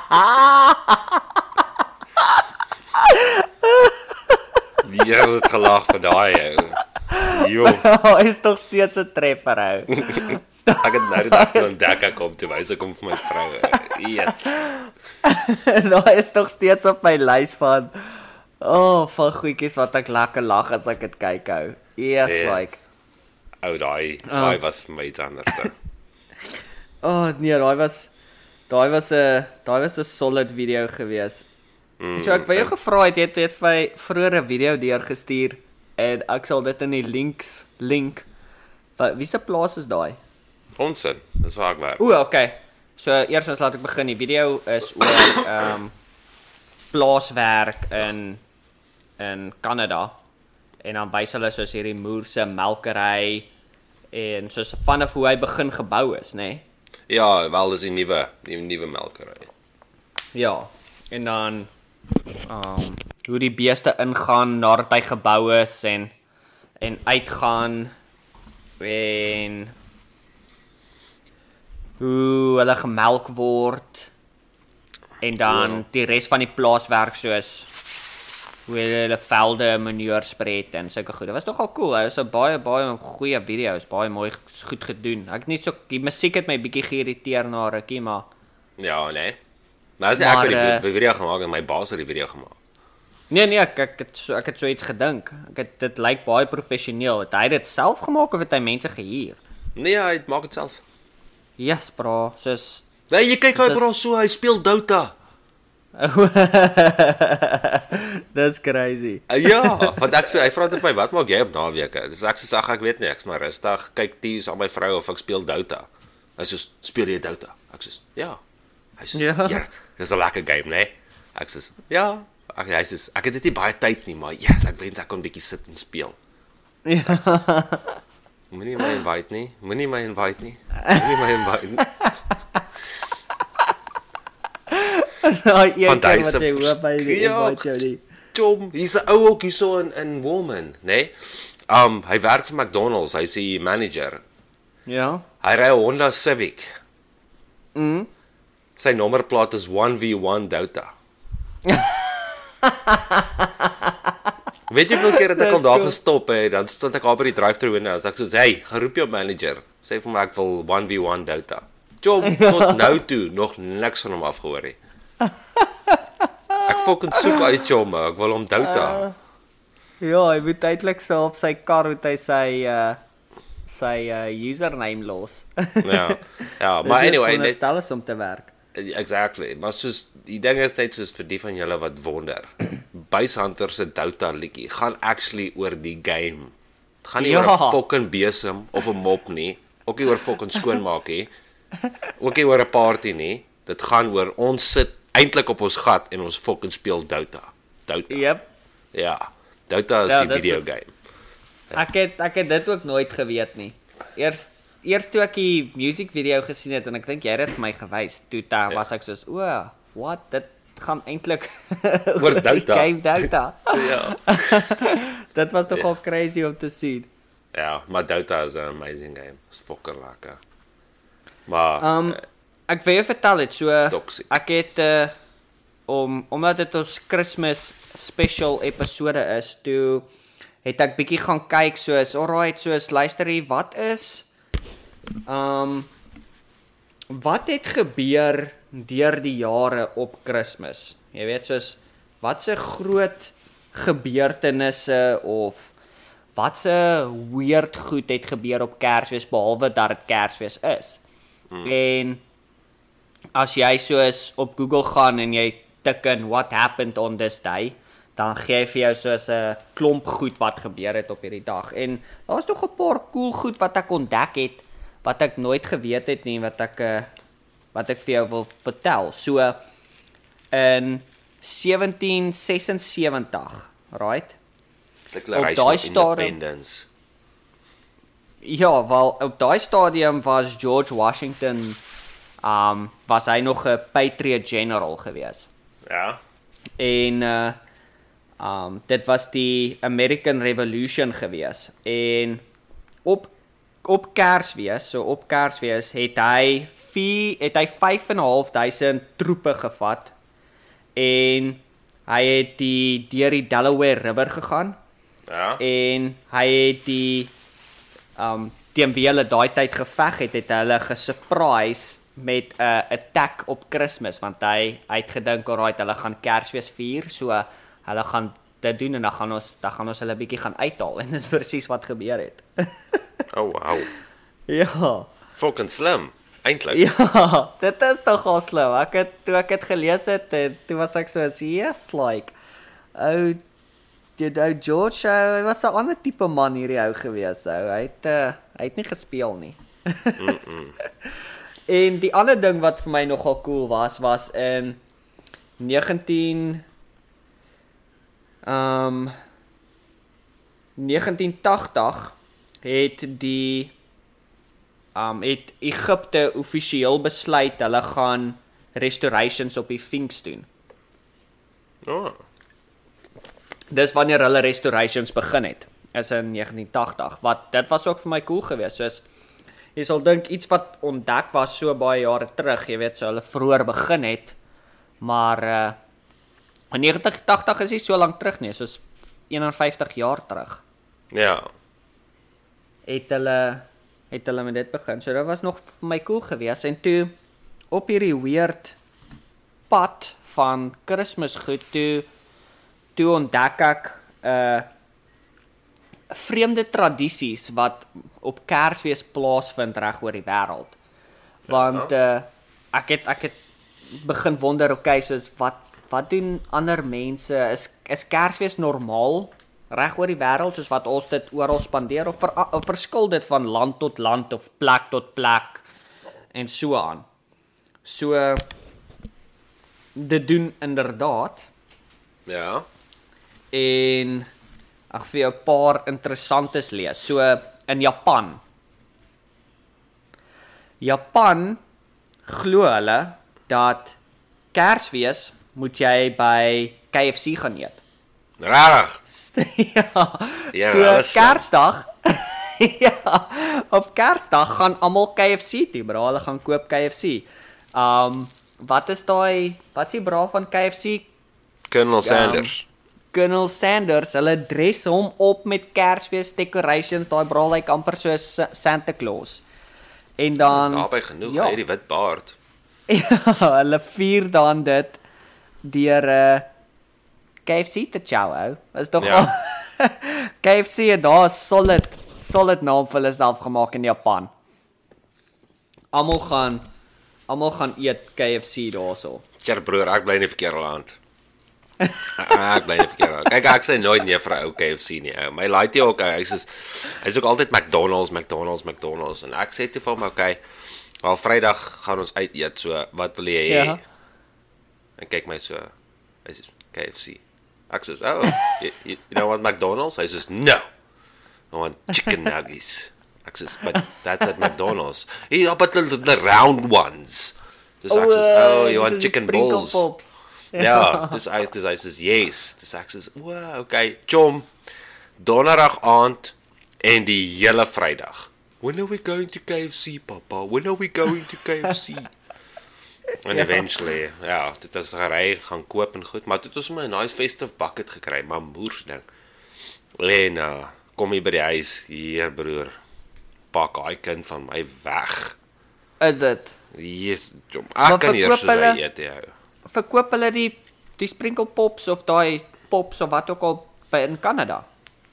<laughs> <laughs> Die Here het gelag vir daai ou. Jo. <laughs> is tog steeds 'n treffer ou. <laughs> Ek het nou toe ontdek ek kom toe wys ek kom vir my vrou. Yes. <laughs> Daai is tog steeds op my lys van Oh, van goedjies wat ek lekker lag as ek dit kyk ou. Yes, Yes. like. Ou daai, Ah. daai was vir my iets anders dan. Oh nee, daai was daai was 'n daai was 'n solid video gewees. Mm, So ek wou jou gevra het jy het, het vir my vroeër 'n video deurgestuur en ek sal dit in die links link. Wat wie se plaas is daai? Onsin. Dis waar ek werk. O, okay. So eerstens laat ek begin. Die video is oor ehm um, plaaswerk in in Kanada. En dan wys hulle soos hierdie moerse melkery en soos vanaf hoe hy begin gebou is, nê? Nee? Ja, wel dis die nuwe, die nuwe melkery. Ja. En dan um hoe die beeste ingaan nadat hy gebou is en en uitgaan en hoe hulle gemelk word en dan Cool. die res van die plaaswerk soos hoe hulle velde manure spread en sulke goed. Dit was nogal cool. Dit was 'n baie baie goeie video. Is baie mooi goed gedoen. Ek het nie so die musiek het my bietjie geïrriteer na rukkie, maar Ja, nee. Nou as ek Maar, het die eh, vi- video gemaak en my baas het die video gemaak. nee nee, ek ek het so ek het so iets gedink. Ek het dit lyk baie professioneel. Het hy dit self gemaak of het hy mense gehuur? Nee, hy maak dit self. Yes, bro. Soos Nee, jy kyk Dis- bro so, hy speel Dota. <laughs> That's crazy. Uh, ja, want ek sê hy vra dit vir my, wat maak jy op naweke? Dis ek sê ag ek weet nie, ek's maar rustig, kyk tees aan my vrou of ek speel Dota. Hy sê speel jy Dota? Ek sê ja. Hy sê Ja. ja, dis 'n lekker game, né? Nee? Ek sê ja. Ek hy sê ek het dit nie baie tyd nie, maar ja, yes, ek wens ek kon bietjie sit en speel. Ja. Moenie my invite nie. Moenie my invite nie. Moenie my invite nie. <laughs> Daai een keer hy's wat jy 'n hoop hy die invite jou nie. Tom, hier's 'n ou ouetjie so in in Woman, né? Nee? Um hy werk vir McDonald's, hy's die manager. Ja. Hy ry 'n Honda Civic. Mm. Sy nommerplaat is 1V1 Dota. <laughs> Weet jy hoeveel keer het ek al daar cool. gestop het, dan staan ek daar by die drive-thru window, as ek sê, "Hey, geroep jou manager, sê vir my ek wil 1V1 Dota." Jom, <laughs> tot nou toe nog niks van hom afgehoor nie. Ek fucking soek uit Jom, ek wil hom Dota. Ja, hy moet eintlik so op sy kar moet hy sy uh sy uh username los. Ja. <laughs> Ja, maar anyway, stel is om te werk. Exactly. Maar soos die ding is net soos vir die van julle wat wonder. <clears throat> Base Hunter se Dota liedjie gaan actually oor die game. Dit gaan nie Ja. oor 'n fucking besem of 'n mop nie. Ook nie oor fucking skoonmaak nie. <laughs> Ook nie oor 'n party nie. Dit gaan oor ons sit eintlik op ons gat en ons fucking speel Dota. Dota. Yep. Ja. Dota is Ja, die video is- game. Ek het ek het dit ook nooit geweet nie. Eers eers toe ek die music video gesien het en ek dink jy het dit vir my gewys, toe daar Ja. was ek soos, "O, what? Dit gaan eintlik <laughs> Oor Dota." Game <laughs> Dota. Ja. <laughs> dit was nogal crazy om te sien. Ja, maar Dota is 'n amazing game. Dit's fucking lekker. Maar Um ek wil jou vertel dit so Toxic. ek het uh om omdat dit ons Kersfees special episode is, toe het ek bietjie gaan kyk soos alright soos luister hier wat is um wat het gebeur deur die jare op Kersfees? Jy weet soos wat se groot gebeurtenisse of wat se weird goed het gebeur op Kersfees behalwe dat dit Kersfees is. Hmm. En as jy soos op Google gaan en jy tik in what happened on this day, dan gee hy vir jou soos 'n klomp goed wat gebeur het op hierdie dag. En daar's nog 'n paar cool goed wat ek ontdek het wat ek nooit geweet het nie wat ek uh, wat ek vir jou wil vertel. So in 1776, right? Declaration of Independence. Ja, wel op daai stadium was George Washington um was hy nog 'n Patriot General gewees. Ja. En uh um dit was die American Revolution gewees. En op op Kersfees, so op Kersfees het hy 4 het hy 5.500 troepe gevat en hy het die deur die Delaware River gegaan Ja. en hy het die um teen wie hulle daai tyd geveg het, het hulle gesurprise met 'n uh, attack op Kersfees want hy hy het gedink alraai hulle gaan Kersfees vier, so hulle gaan dit doen en dan gaan ons dan gaan ons hulle bietjie gaan uithaal en <laughs> dis presies wat gebeur het. <laughs> Oh wow. ja. Fucking slim. Eintlik. Ja, dit is nogal slim. Ek het toe ek dit gelees het, en toe was ek so yes like ou die ou George uh, hy was 'n ander tipe man hierdie ou gewees ou. Hy het uh, hy het nie gespeel nie. <laughs> en die ander ding wat vir my nogal cool was was in 19 um 1980 het die um het Egipte offisieel besluit hulle gaan restorations op die Sphinx doen. Oh. Dis wanneer hulle restorations begin het. Is in 1980. Wat dit was ook vir my cool geweest. Soos jy sal dink iets wat ontdek was so baie jare terug, jy weet, so hulle vroeër begin het. Maar uh in 1980 is nie so lank terug nie, soos 51 jaar terug. Ja. Het hulle het hulle met dit begin. So dit was nog vir my cool geweest en toe op hierdie weird pad van Kersmisgoed toe toe ontdek ek uh vreemde tradisies wat op Kersfees plaasvind reg oor die wêreld. Want uh ek het ek het begin wonder, okay, soos wat wat doen ander mense? Is is Kersfees normaal reg oor die wêreld soos wat ons dit oral spandeer of, ver, of verskil dit van land tot land of plek tot plek en so aan. So dit doen inderdaad Ja. en ek vir jou 'n paar interessantes lees. So in Japan. Japan glo hulle dat Kersfees moet jy by KFC gaan eet. Regtig? <laughs> ja. Ja, so. Kersdag. <laughs> ja. Op Kersdag gaan almal KFC toe, bra. Hulle gaan koop KFC. Um wat is daai wat is die bra van KFC? Colonel Sanders. Colonel Sanders, hulle dress hom op met Kersfees decorations, daai bra lyk like amper soos Sa- Santa Claus. En dan Daarby genoeg, ja. ja. hierdie wit baard. <laughs> Ja, hulle vier dan dit deur 'n uh, KFC te chow ou. Is tog Ja. ja. <laughs> KFC het daar 'n solid solid naam vir hulle self gemaak in Japan. Almal gaan almal gaan eet KFC daarso. Tjie broer, ek bly in die verkeerde land. <laughs> ek bly in die verkeerde land. Kyk, ek sê nooit nee vir 'n ou KFC nie. Ou. My laaitie ook, hy's is hy's ook altyd McDonald's, McDonald's, McDonald's en ek sê toe vir hom, okay, al Vrydag gaan ons uit eet, so wat wil jy hê? Ja. En kyk my so. Hy sê KFC. Ek sê, "Oh, <laughs> you, you you know what McDonald's?" Hy sê, "No. I want chicken nuggets." Ek sê, "But that's at McDonald's." Yeah, but the, the round ones. Dis ek sê, "Oh, you want chicken balls?" Ja, dis uit dis hy sê yes. Dis ek sê, "Wow, okay, chom. Donderdag aand en die hele Vrydag. When are we going to KFC, papa? When are we going to KFC? En <laughs> Ja. eventually, ja, dit is gery gaan koop en goed, maar dit het ons maar 'n nice festive bucket gekry, maar moers ding. En uh, kom hier by die huis, hier broer. Pak daai kind van my weg. Is dit? Jesus, jom. Ek kan nie eers verkoop soos hy hulle- eet jou. Verkoop hulle die die sprinkle pops of daai pops of wat ook al by in Kanada?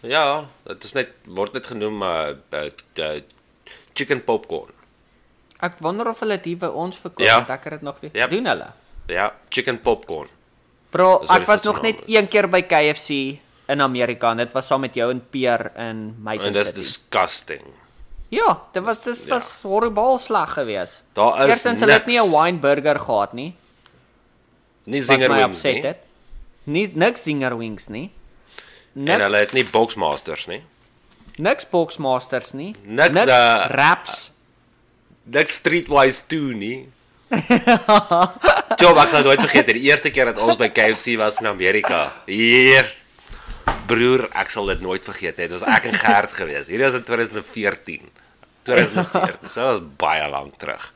Ja, dit is net word net genoem uh, uh, uh chicken popcorn. Ek wonder of hulle dit by ons verkoop. Ja. Ek het dit nog nie. Yep. Doen hulle? Ja, chicken popcorn. Bro, Dis ek was nog net is. een keer by KFC in Amerika en dit was saam met jou en Peer in Mason En dis disgusting. Ja, dit was dit Ja. was horribaal sleg geweest. Daar is Eerstens hulle het nie 'n wine burger gehad nie. Nie zinger my wings nie. het. Nie niks zinger wings nie. En Niks, hulle het nie boxmasters nie. niks boxmasters nie. Niks, niks uh, wraps. Niks streetwise toe nie. Job, ek sal nooit vergeet die eerste keer dat ons by KFC was in Amerika. Hier. Broer, ek sal dit nooit vergeet nie. Dit was ek en Gert gewees. Hierdie was in 2014. 2014. So dit was baie lank terug.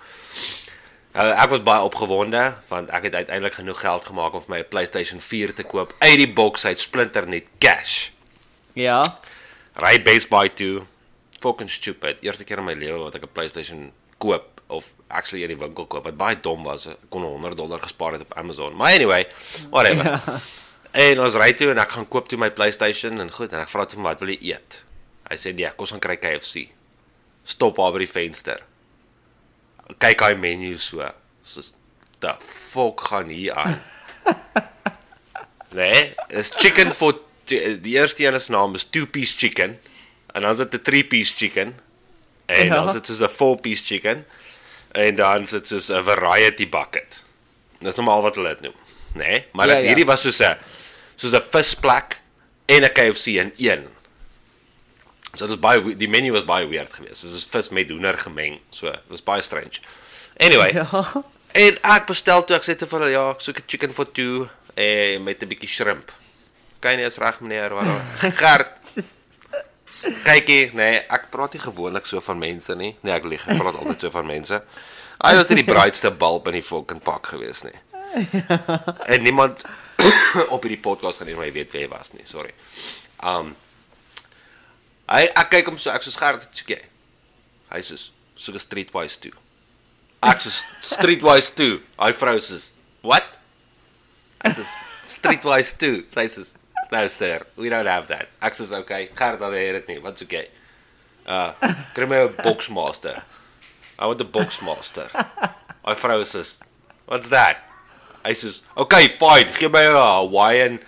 Uh, ek was baie opgewonde want ek het uiteindelik genoeg geld gemaak om vir my 'n PlayStation 4 te koop uit die boks uit splinternet cash. Ja. Ry Best Buy toe. Fucking stupid. Eerste keer in my lewe wat ek 'n PlayStation koop of actually in die winkel koop wat baie dom was. Ek kon 100 dollar gespaar het op Amazon. Maar anyway, whatever. Ja. <laughs> En ons ry toe en ek gaan koop toe my PlayStation en goed en ek vra toe van wat wil jy eet? Hy sê nee, kom ons gaan kry KFC. Stop daar by die venster. Kyk hy menu so. Soos the fuck gaan hier aan. <laughs> Nee, is chicken for die eerste een se naam is two piece chicken en dan is dit 'n three piece chicken en Ja. dan is dit soos 'n four piece chicken en dan is dit soos 'n variety bucket. Dis nou maar al wat hulle dit noem, nê? Nee? Maar Ja, dit ja. hierdie was soos 'n soos 'n visplek en 'n KFC in een. So dit was baie die menu was baie weird geweest. So dit was vis met hoender gemeng. So dit was baie strange. Anyway, Ja. En ek bestel toe ek sê te vir hulle ja, ek soek 'n chicken for two en met 'n bietjie shrimp. Kyk nie is reg meneer wat <laughs> Gert. Kykie, nee, ek praat nie gewoonlik so van mense nie. Nee, ek lieg, ek praat altyd so van mense. Hy was die bruidste bulb in die fucking pak gewees nie. En niemand <coughs> op hierdie podcast gaan nie maar weet wie hy was nie, sorry. Um Hy ek kyk hom so, ek so skerp soek jy. Hy sê 'n streetwise toe. Ek sê streetwise toe. Hy vrou sê, "What?" Ek sê streetwise toe. Sy sê, "No sir, we don't have that." Ek sê, "Okay, Gert dan het dit nie. Wat soek jy?" Uh, kry my 'n boxmaster. I want a boxmaster. Hy vrou sê, "What's that?" Hy sê, "Okay, fine. Gee my 'n Hawaiian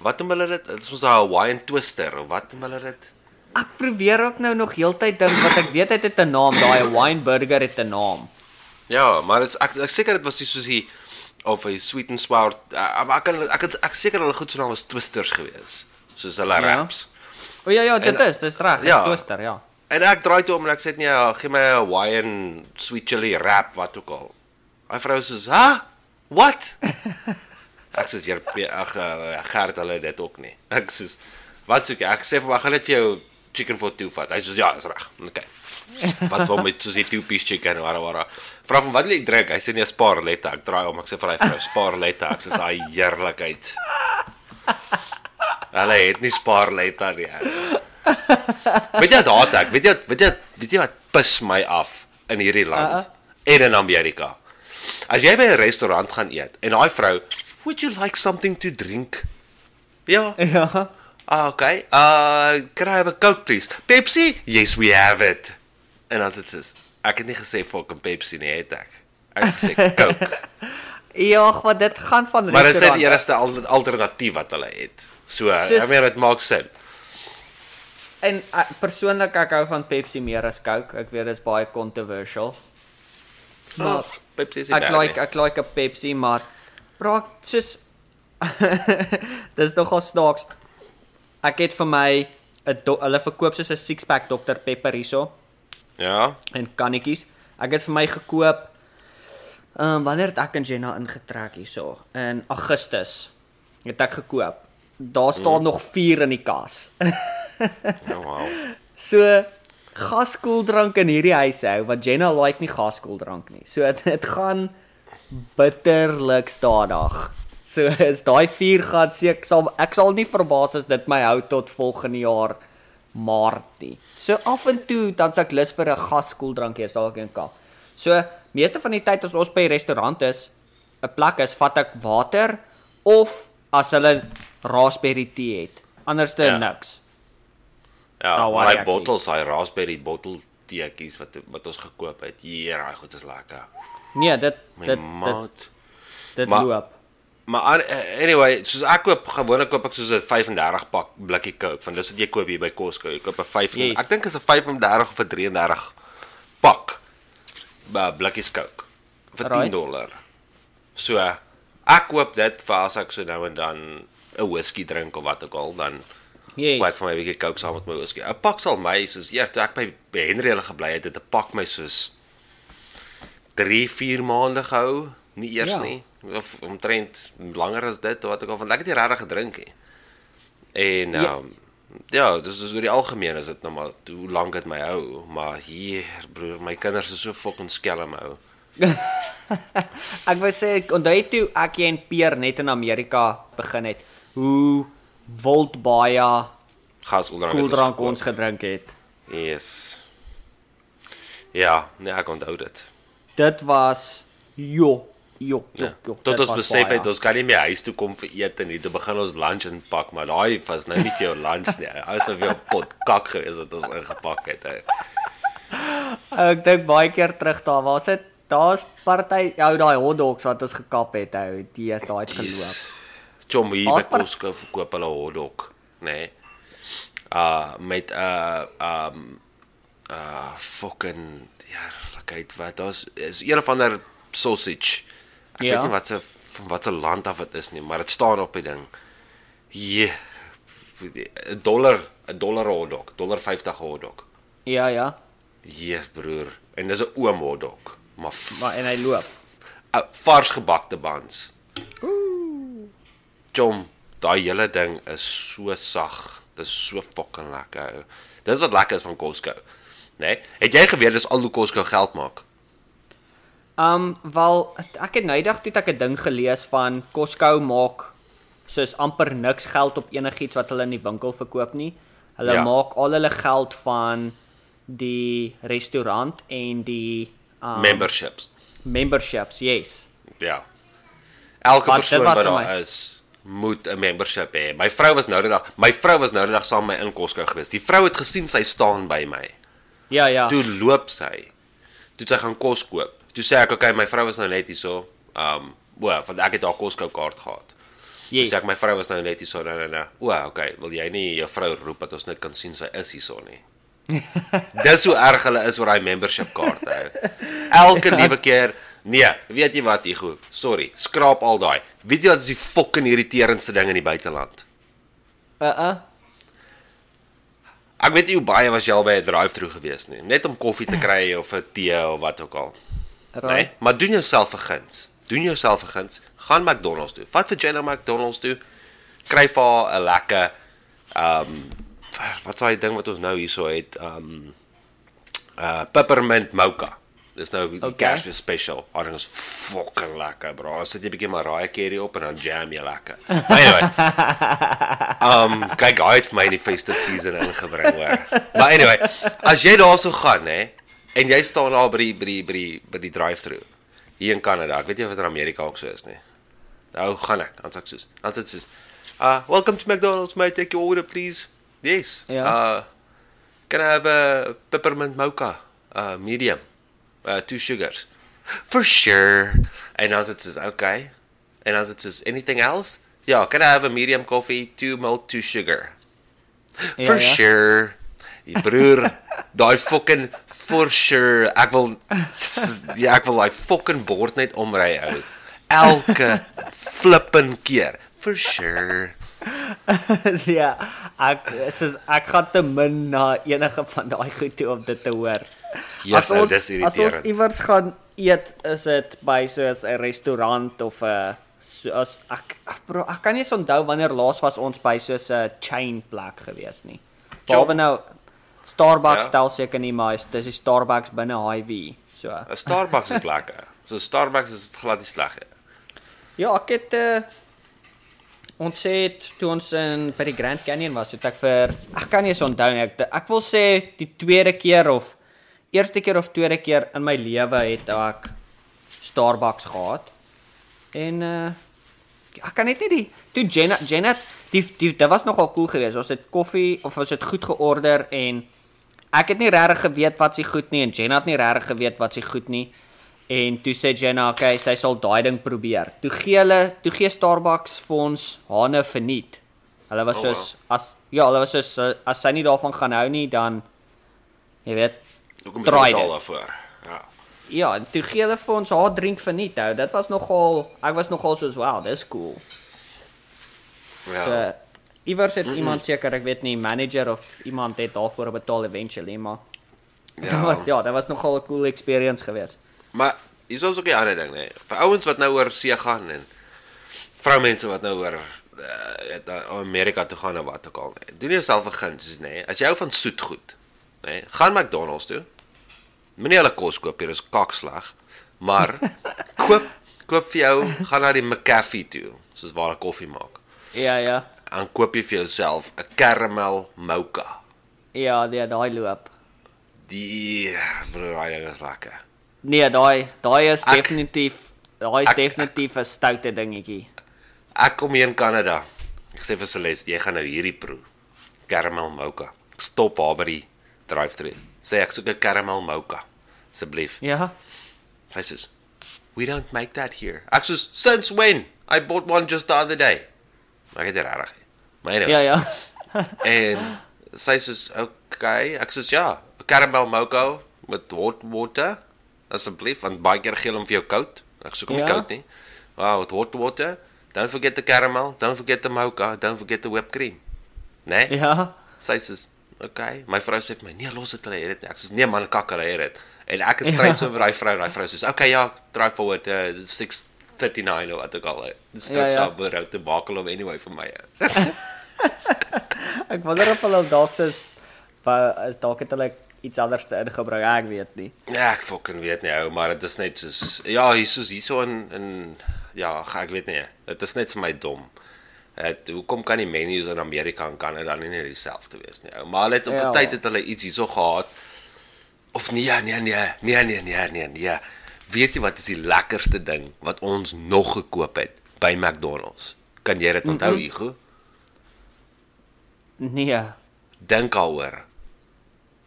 Wat noem hulle dit? Dit is mos 'n Hawaiian twister of wat noem hulle dit? Ek probeer ook nou nog heeltyd dink wat ek weet hy het 'n naam, daai wine burger het 'n naam. Ja, maar dit is ek ek seker dit was nie soos die of 'n sweet and sour. Uh, maar ek kan ek het, ek seker hulle goed se naam was twisters gewees. Soos hulle Ja. raps. O ja ja, dit En- is, dis reg, ja. toaster, ja. En ek draai toe om en ek sê nee, ja, gee my 'n Hawaiian sweet chili wrap wat ook al. Hy vrou sê, "Ha? What?" <laughs> ek sê, "Jy ag uh, Gert hulle dit ook nie." Ek sê, "Wat soek jy?" Ek sê "Ek gaan net vir jou chicken for two vat." Hy sê, "Ja, is reg." Okay. Wat wil met soos piece chicken wara wara. Vra hom wat wil jy drink? Hy sê nee, Sparletta. Ek draai om, ek sê vir hy vrou, Sparletta. Ek sê, "Ai heerlikheid." Hulle het nie Sparletta nie. Weet jy haat ek? Weet jy weet jy weet jy wat pis my af in hierdie land en in Amerika? As jy by 'n restaurant gaan eet en daai vrou, "Would you like something to drink?" Ja. Ja. Ah, okay. Uh, can I have a Coke please? Pepsi? Yes, we have it. En dan sê dit ek het nie gesê fucking Pepsi nie, het ek. Ek het gesê Coke. <laughs> Ja, wat dit gaan van maar dit is die enigste al- alternatief wat hulle het. So, Soos- I mean dit maak sin. En uh, persoonlik ek hou van Pepsi meer as Coke. Ek weet dit is baie controversial. Maar Pepsi is Ek like nie. ek like 'n Pepsi, maar bra soos <laughs> Dis nogal snaaks. Ek het vir my 'n hulle verkoop soos 'n six pack Dr Pepper hierso Ja. en kannetjies. Ek het vir my gekoop ehm um, wanneer het ek en Jenna ingetrek hierso? In Augustus het ek gekoop. Daar staan mm. nog 4 in die kas. Oh, wow. <laughs> So gaskoeldrank in hierdie huis hou want Jenna like nie gaskoeldrank nie. So dit <laughs> dit gaan bitterlik stadig. So is daai 4 gaan seker sal ek sal nie verbaas as dit my hou tot volgende jaar Maart nie. So af en toe dan s'ek lus vir 'n gaskoeldrank hier dalk een kap. So meeste van die tyd as ons by 'n restaurant is, 'n plek is, vat ek water of as hulle raspberry tee het. Anderste Ja. ja. niks. Ja, maar ek bottels, hy raspberry bottel teetjies wat wat ons gekoop het. Ja, daai goed is lekker. Nee, dit My dit dit, dit Maar- loop. Maar eh, anyway, soos ek koop gewoonlik koop ek soos 'n 35 pak blikkie Coke, want dis wat jy koop hier by Costco. Jy koop 'n 5 Yes. ek dink is 'n 35 of 'n 33 pak by blikkies Coke vir 10 Right. dollar. So ek koop dit vir as ek so nou en dan 'n whisky drink of wat ook al, dan Yes. Ek vir my 'n bietjie Coke saam met my whisky. 'n Pak sal my soos eers ek by by Henry hulle gebly het, dit 'n pak my soos 3, 4 maande gehou, nie eers Ja. nie of omtrent langer as dit of wat ook al want ek het nie regtig gedrink nie. En ehm Ja. um, ja, dis is oor die algemeen is dit nou maar hoe lank dit my hou, maar hier broer, my kinders is so fucking skelm hou. <laughs> Ek wou sê ek onthou jy toe ek en Peer net in Amerika begin het, hoe wild baie Gas onderhand koeldrank ons gedrink het. Yes. Ja, nee, ek onthou dit. Dit was jo, jo, jo, Ja. jo. Tot dit ons besef het ons kan nie meer huis toe kom vir ete nie. Toe begin ons lunch inpak, maar daai was nou nie vir jou lunch nie. Asof jy 'n pot kak gewees het ons ingepak het. Ek dink baie keer terug daar was dit daar's party ou daai hotdogs wat ons gekap het ou, die is daai geloop. Chom hier by Costco verkoop hulle hotdog, nê. Nee. Uh met 'n uh um uh fucking ja, kyk wat daar's is een of ander sausage. Ek Ja. weet nie wat se van wat se land af dit is nie, maar dit staan op die ding. Ja. 'n dollar, 'n dollar hotdog, dollar 50 hotdog. Ja, ja. Jesus broer, en dis 'n oom hotdog, maar Maar en hy loop. uh, vars gebakte buns. chom, daai hele ding is so sag. Dis so fucking lekker. Dis wat lekker is van Costco. Né? Nee? Het jy geweet dis al hoe Costco geld maak? Um wel ek het nou die dag toe ek 'n ding gelees van Costco maak soos amper niks geld op enigiets wat hulle in die winkel verkoop nie. Hulle Ja. maak al hulle geld van die restaurant en die um, Memberships. memberships, yes. Ja. Elke Want persoon wat daar my. is, moet 'n membership hê. My vrou was nou die dag, my vrou was nou die dag saam met my in Costco gewees. Die vrou het gesien sy staan by my. Ja, ja. Toe loop sy. Toe sy gaan kos koop. Toe sê ek, "Oké, my vrou was nou net hierso. Um, o, want ek het haar Costco kaart gehad." Toe yes. sê ek, "My vrou was nou net hierso." Nee, nee, nee. O, okay, wil jy nie jou vrou roep dat ons net kan sien sy is hierso nie? <laughs> Dis hoe erg hulle is oor daai membership kaart hou. Elke liewe keer Nee, weet jy wat, Igo? Sorry, skraap al daai. Weet jy wat is die fucking irriterendste ding in die buiteland? Uh uh. Ek weet nie hoe baie was jy al by 'n drive-thru gewees nie, net om koffie te kry of 'n tee of wat ook al. Nee, Right. maar doen jouself 'n guns. Doen jouself 'n guns. Gaan McDonald's toe. Vat vir Jenna McDonald's toe. Kry vir haar 'n lekker um wat s'n ding wat ons nou hierso het, um uh peppermint mocha. Dis nou die okay. Kersfees special. Haar ding is fucking lekker, bro. As jy 'n bietjie Mariah Carey op en dan jam jy lekker. Anyway. Um <laughs> kyk, hy het vir my in die festive season ingebring, hoor. Maar anyway, as jy daarso gaan, hè, en jy staan daar by die by die by die by die drive-thru hier in Kanada. Ek weet nie of dit in Amerika ook so is nie. Nou gaan ek, dan sê ek soos, dan sê dit soos, "Uh, welcome to McDonald's, may I take your order please?" Yes. Ja. Uh can I have a peppermint mocha, uh medium, uh two sugars? For sure. En dan sê dit soos, "Okay." En dan sê dit soos, "Anything else?" Ja, can I have a medium coffee, two milk, two sugar? Ja, For ja. sure. Die broer, daai fucking for sure. Ek wil ja, ek wil daai fucking bord net omry ou. Elke flippin keer. For sure. <laughs> ja, ek soos ek gaan te min na enige van daai goed toe om dit te hoor. Yes, ou, dis as ons irriterend. iewers gaan eet, is dit by soos 'n restaurant of 'n soos ek ag, bro, ek kan nie eens onthou wanneer laas was ons by soos 'n chain plek gewees nie. Behalwe nou Starbucks Ja. stel seker nie, maar is- dis die Starbucks binne Hy-Vee. So. 'n Starbucks is lekker. <laughs> So Starbucks is glad nie sleg nie. Ja, ek het uh, ons het toe ons in by die Grand Canyon was, het ek vir ek kan nie eens onthou nie. Ek ek wil sê die tweede keer of eerste keer of tweede keer in my lewe het ek Starbucks gehad. En uh ek kan net nie die toe Jenna Jenna die, die dit was nogal cool geweest. Ons het koffie of ons het goed georder en ek het nie regtig geweet wat se goed nie en Jenna het nie regtig geweet wat se goed nie. En toe sê Jenna, okay, sy sal daai ding probeer. Toe gee hulle, toe gee Starbucks vir ons hane verniet. Hulle was Oh, soos as ja, hulle was soos uh, as sy nie daarvan gaan hou nie, dan jy weet, Hoekom is Draai dit al dit. daarvoor? Ja. ja, en toe gee hulle vir ons haar drink verniet. Hou. Dit was nogal ek was nogal soos wow, dis cool. Ja. So iewers het iemand seker, ek weet nie, manager of iemand het daarvoor betaal eventually, maar ja, <laughs> ja. ja dit was nogal 'n cool experience geweest. Maar hier is ook 'n ander ding, nee. Vir ouens wat nou oor see gaan en vroumense wat nou oor uh, het na Amerika toe gaan of wat ook al. Nee. Doen jouself 'n guns, nê. Nee. As jy hou van soet goed, nê, nee, gaan McDonald's toe. Moenie hulle kos koop hier, is kakslag. Maar <laughs> koop koop vir jou, gaan na die McCafe toe, soos waar hulle koffie maak. Ja, ja. Dan koop jy vir jouself 'n caramel mocha. Ja, die daai loop. Die bro, daai ding is lekker. Nee, daai daai is Ek- definitief daai is ek- definitief 'n stoute dingetjie. Ek kom hier in Kanada. Ek sê vir Celeste, jy gaan nou hierdie proe. Caramel mocha. Stop haar by die drive-thru. Sê ek soek 'n caramel mocha. Asseblief. Ja. Sy sê, "We don't make that here." Ek sê, "Since when? I bought one just the other day." Maar ek het dit reg. Maar anyway. Ja, ja. <laughs> En sy sê, "Okay." Ek sê, "Ja, caramel mocha met hot water." Asseblief, want baie keer gee hulle hom vir jou koud. Ek soek hom nie Ja. koud nie. Wow, with hot water. Don't forget the caramel, don't forget the mocha, don't forget the whipped cream. Né? Nee? Ja. Sy sê, "Okay." My vrou sê vir my, "Nee, los dit hulle het dit." nie." Ek sê, "Nee man, kak hulle het dit." En ek het stryd so met daai vrou en daai vrou sê, "Okay, ja, drive forward uh, 6 39 of wat ook al. Ja, tot ja. ja, ja. so te bakel om anyway vir my. <laughs> Ek wonder of hulle dalk is dalk het hulle iets anders te ingebring, ek weet nie. Ja, ek fucking weet nie ou, maar dit is net soos ja, hier soos hierso in in ja, ek weet nie. Dit is net vir my dom. Het hoekom kan die menus in Amerika en Kanada nie net dieselfde wees nie ou? Maar hulle het op 'n Ja. tyd het hulle iets hierso gehad. Of nee, nee, nee, nee, nee, nee, nee, nee. Weet jy wat is die lekkerste ding wat ons nog gekoop het by McDonald's? Kan jy dit onthou, Hugo? Nee. Dink daaroor.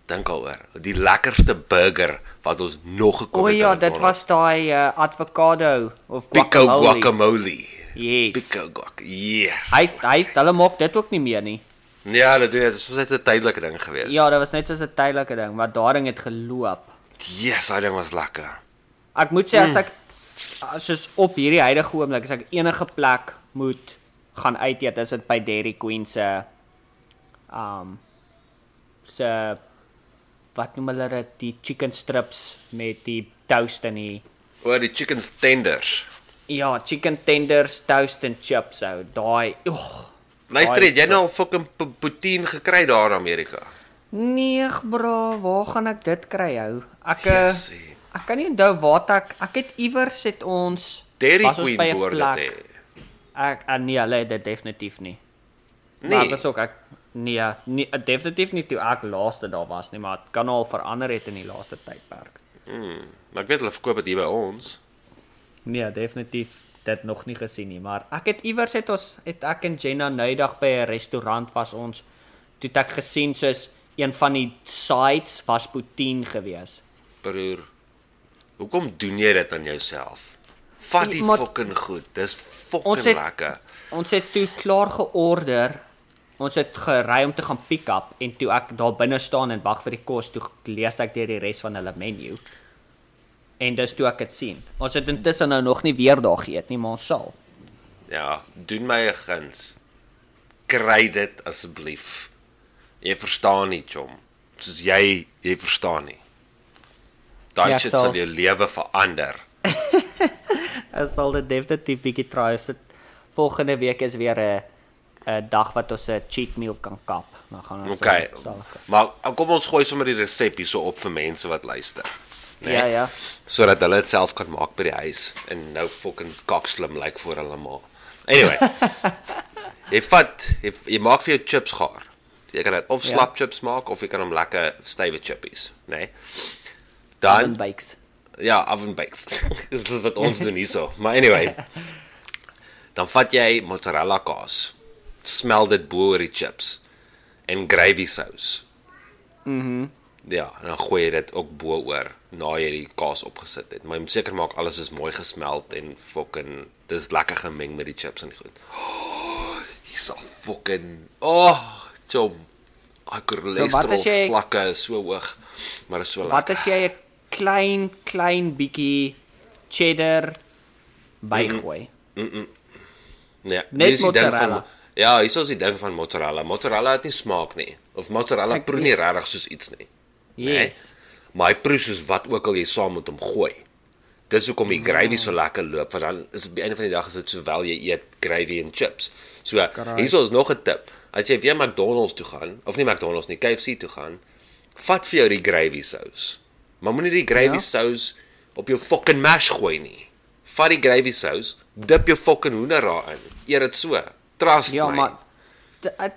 Dink daaroor. Die lekkerste burger wat ons nog gekoop O het. by ja, dit was daai uh, avocado of Pico guacamole. guacamole. Yes. Pico guac. Yeah. Hy hy hulle maak dit ook nie meer nie. Ja, dit doen dit. Dit was net 'n tydelike ding gewees. Ja, dit was net soos 'n tydelike ding, maar daai ding het geloop. Yes, daai ding was lekker. Ek moet sê as ek soos op hierdie huidige oomblik as ek enige plek moet gaan uit eet, is dit by Dairy Queen se um se wat noem hulle dit, die chicken strips met die toast en die Oor die chickens tenders. ja, chicken tenders, toast en chips ou. Daai, oeg. Luister, Daai het jy nou al fucking poutine gekry daar in Amerika? Nee, bro, waar gaan ek dit kry ou? Ek eh, Jessie. Ek kan nie onthou waar ek ek het iewers het ons Dairy Queen behoort dit hê. Ek uh, nee, hulle het dit definitief nie. Nee. Maar dis ook ek nee, nie definitief nie toe ek laaste daar was nie, maar dit kan al verander het in die laaste tydperk. Maar ek weet hulle verkoop dit hier by ons. Nee, definitief dit nog nie gesien nie, maar ek het iewers het ons het ek en Jenna noudag by 'n restaurant was ons toe ek gesien soos een van die sides was poutine gewees. Broer. Hoekom doen jy dit aan jouself? Vat die fucking goed. Dis Ons fucking het- lekker. Ons het toe klaar georder. Ons het gery om te gaan pick up en toe ek daar binne staan en wag vir die kos, toe lees ek deur die res van hulle menu. En dis toe ek dit sien. Ons het intussen nou nog nie weer daar geëet nie, maar ons sal. Ja, doen my 'n guns. Kry dit asseblief. Jy verstaan nie, chom. Soos jy, jy verstaan nie. Daai Ja, shit sal- sal jou lewe verander. <laughs> Ek sal dit definitief bietjie try. As dit volgende week is weer 'n 'n dag wat ons 'n cheat meal kan kap. Dan gaan ons Okay. so- sal- Maar uh, kom ons gooi sommer die resep hierso op vir mense wat luister. Ja, ja. Sodat hulle dit self kan maak by die huis en nou fucking kakslim lyk like voor hulle ma. Anyway. <laughs> jy vat jy, jy maak vir jou chips gaar. Jy kan dit of Ja. slap chips maak of jy kan hom lekker stywe chippies, né? Nee? Oven Dan bakes. ja, oven bakes. <laughs> Dit is wat ons doen hierso. Maar anyway. Dan vat jy mozzarella kaas. Smel dit bo oor die chips en gravy sous. Mhm. Ja, en dan gooi jy dit ook bo oor na jy die kaas opgesit het. Maar jy moet seker maak alles is mooi gesmelt en fucking dis lekker gemeng met die chips en goed. Oh, <gasps> hier's al fucking oh, chom. Ek as jy- vlakke is so hoog, maar is so lekker. Wat as jy 'n klein klein bietjie cheddar bygooi? Nee, Net hier is die ding mozzarella. Van, ja, hier is die ding van mozzarella. Mozzarella het nie smaak nie. Of mozzarella proe nie regtig soos iets nie. Yes. Maar hy proe soos wat ook al jy saam met hom gooi. Dis hoekom die gravy so lekker loop, want dan is op die einde van die dag is dit sowel jy eet gravy en chips. So, hierso is nog 'n tip. As jy weer McDonald's toe gaan, of nie McDonald's nie, KFC toe gaan, vat vir jou die gravy sous. Maar moenie die gravy Ja. sous op jou fucking mash gooi nie. Vat die gravy sous, dip jou fucking hoender daarin. Eet dit so. Trust Ja, my. maar ek-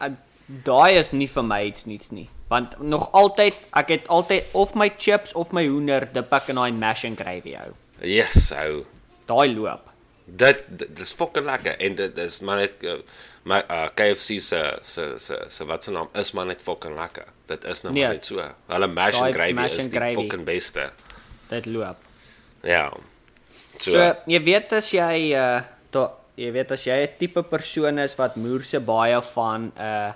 ek- daai is nie vir my iets niets nie. Want nog altyd, ek het altyd of my chips of my hoender dip ek in daai mash and gravy hou. Yes, ou. Daai loop. Dit dis fucking lekker en dit is maar net uh, my uh, KFC se se se se wat se naam is maar net fucking lekker. Dit is nou Nee. maar net so. Hulle mash and gravy mash is die gravy. fucking beste. Dit loop. Ja. So, So, jy weet as jy uh da, jy weet as jy 'n tipe persoon is wat moerse baie van uh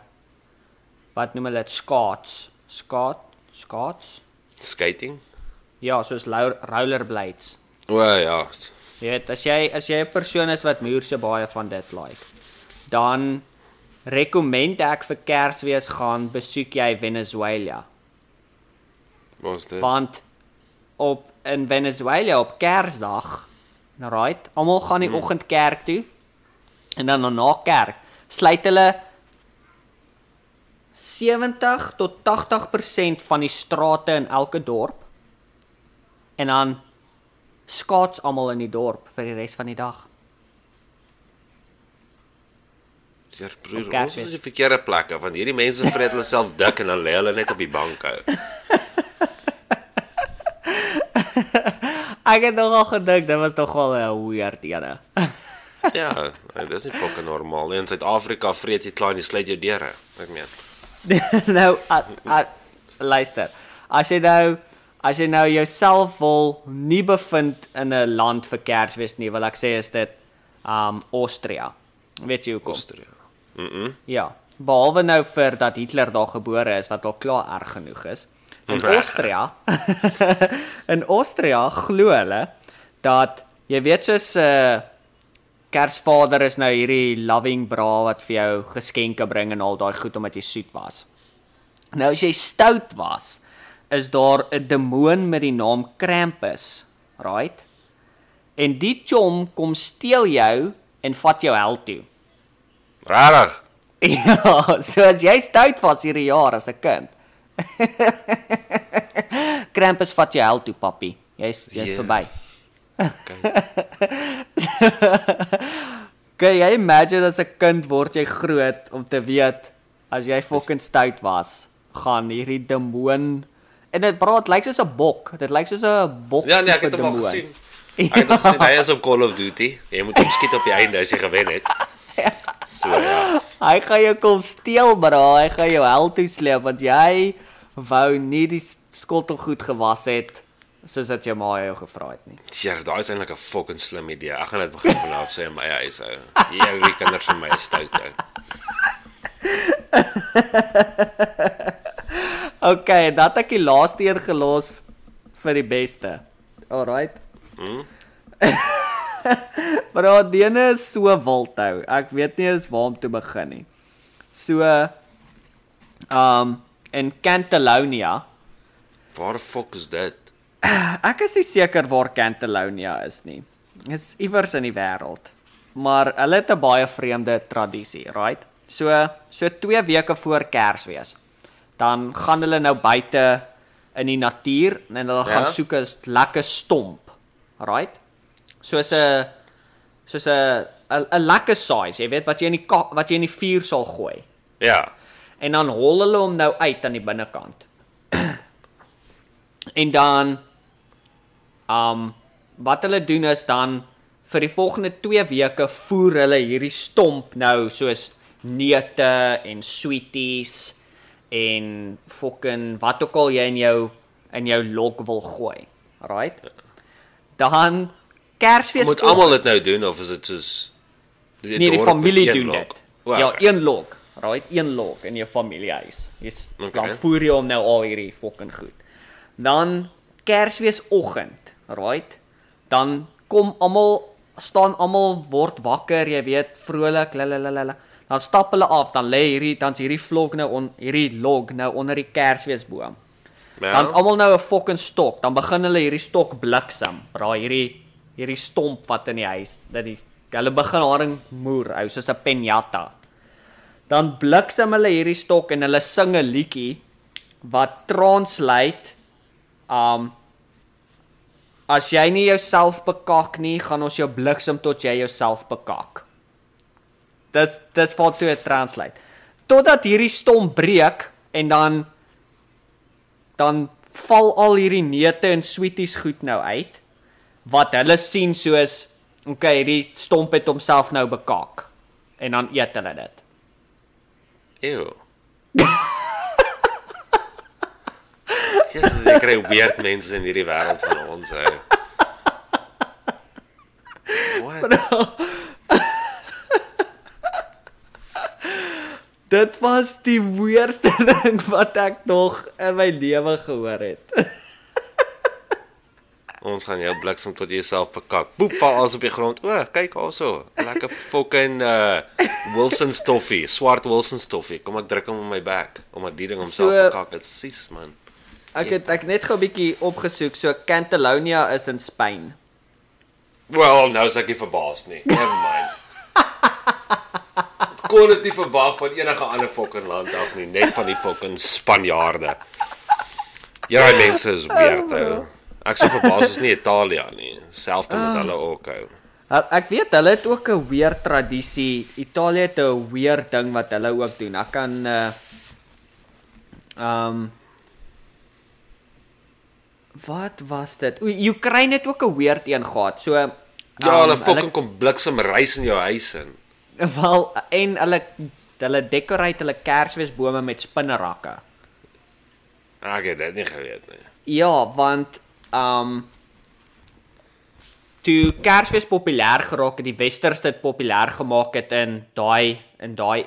wat noem hulle dit skaats, skaat, skaats? skating? Ja, soos rollerblades. O ja. Jy weet, as jy as jy 'n persoon is wat moerse baie van dit like, dan rekomend ek vir Kersfees gaan besoek jy Venezuela. Wat is dit? Want op in Venezuela op Kersdag Right? Almal gaan die oggend kerk toe. En dan na kerk sluit hulle 70 tot 80% van die strate in elke dorp. En dan skaats almal in die dorp vir die res van die dag. Ja, broer, ons is op die verkeerde plekke want hierdie mense vreet hulle self dik en dan lê hulle net op die banke. <laughs> Ek het nogal gedink dit was nogal 'n weird ene. <laughs> Ja, dis nie fucking normaal nie. In Suid-Afrika vreet jy klaar en jy sluit jou deure. Ek meen. <laughs> nou a, a, luister. As jy nou as jy nou jouself wil nie bevind in 'n land vir Kersfees nie, wil ek sê is dit um Austria. Weet jy hoekom? Austria. Mhm. Ja, behalwe nou vir dat Hitler daar gebore is wat al klaar erg genoeg is. In Austria <laughs> in Austria glo hulle dat jy weet soos 'n uh, Kersvader is nou hierdie loving bra wat vir jou geskenke bring en al daai goed omdat jy soet was. Nou as jy stout was, is daar 'n demoon met die naam Krampus, right? En die chom kom steel jou en vat jou hel toe. Rarig. <laughs> Ja, so as jy stout was hierdie jaar as 'n kind. <laughs> Krampus vat jou hel toe, papi. Jy's jy's Ja. verby. Okay. <laughs> Kan jy imagine as 'n kind word jy groot om te weet as jy fucking stout was, gaan hierdie demoon en dit praat lyk soos 'n bok. Dit lyk soos 'n bok. Ja, nee, ek het hom al gesien. Ek het gesien hy is op Call of Duty. Jy moet hom skiet op die einde as jy gewen het. So ja. Hy gaan jou kom steel, bra. Hy gaan jou hel toe sleep want jy wou nie die skottel goed gewas het soos wat jou ma jou gevra het nie. Ja, daai is eintlik 'n fucking slim idee. Ek gaan dit begin vanaf sê in my huis hou. Hierdie kinders van my is stout hou. <laughs> Okay, dat ek die laaste een gelos vir die beste. Alright. Hm? <laughs> <laughs> Bro, dene is so wild hou. Ek weet nie eens waar om te begin nie. So um in Catalonia. Waar fuck is dit? <clears throat> Ek is nie seker waar Catalonia is nie. Dit is iewers in die wêreld. Maar hulle het 'n baie vreemde tradisie, right? So so 2 weke voor Kersfees. Dan gaan hulle nou buite in die natuur en hulle gaan Ja. soek 'n lekker stomp. Right? Soos 'n soos 'n 'n lekker size, jy weet wat jy in die ka- wat jy in die vuur sal gooi. Ja. En dan hol hulle hom nou uit aan die binnekant. <clears throat> en dan um wat hulle doen is dan vir die volgende 2 weke voer hulle hierdie stomp nou soos neute en sweeties en fucking wat ook al jy in jou in jou log wil gooi. Right? Dan Kersfees Moet almal dit nou doen of is dit soos Nee, die familie doen lok? dit. O, ja, okay. een log. Right, een log in jou familiehuis. Jy's Okay. dan voer jy hom nou al hierdie fucking goed. Dan Kersfeesoggend, right? Dan kom almal staan almal word wakker, jy weet, vrolik, lalalala. Dan stap hulle af, dan lê hierdie dan's hierdie vlog nou on hierdie log nou onder die Kersfeesboom. Ja. Dan almal nou 'n fucking stok. Dan begin hulle hierdie stok bliksem. Raai hierdie hierdie stomp wat in die huis dat die hulle begin haring moer hou soos 'n penjata. Dan bliksem hulle hierdie stok en hulle sing 'n liedjie wat translate um as jy nie jouself bekak nie, gaan ons jou bliksem tot jy jouself bekak. Dis dis wat toe translate. Totdat hierdie stomp breek en dan dan val al hierdie neute en sweeties goed nou uit wat hulle sien soos okay, hierdie stomp het homself nou bekak en dan eet hulle dit. Ew. <laughs> Jesus, ek kry weird mense in hierdie wêreld van ons hou. What? Dit was die weerste <laughs> ding wat ek nog in my lewe gehoor het. Ons gaan jou bliksem tot jy self bekak. Boep val alles op die grond. O, kyk also. Lekker fucking uh Wilson stoffie, swart Wilson stoffie. Kom ek druk hom in my bek omdat die ding homself So- bekak. Dit sies man. Ek het ek net gou 'n bietjie opgesoek. So Catalonia is in Spanje. Well, nou is ek nie verbaas nie. Never mind. <laughs> Kon dit nie verwag van enige ander fucking land af nie, net van die fucking Spanjaarde. Ja, mense is weird ou. Ek sou verbaas is nie Italië nie. Selfs met hulle ook ou. Ek weet hulle het ook 'n weer tradisie. Italië het 'n weer ding wat hulle ook doen. Ek kan uh um Wat was dit? O, Oekraïne het ook 'n weird een gehad. So Ja, hulle fucking kom bliksem reis in jou huis in. <laughs> wel en hulle hulle decorate hulle Kersfeesbome met spinnerakke. Ek het dit nie geweet nie. Ja, want um toe Kersfees populêr geraak het, die Westers dit populêr gemaak het in daai in daai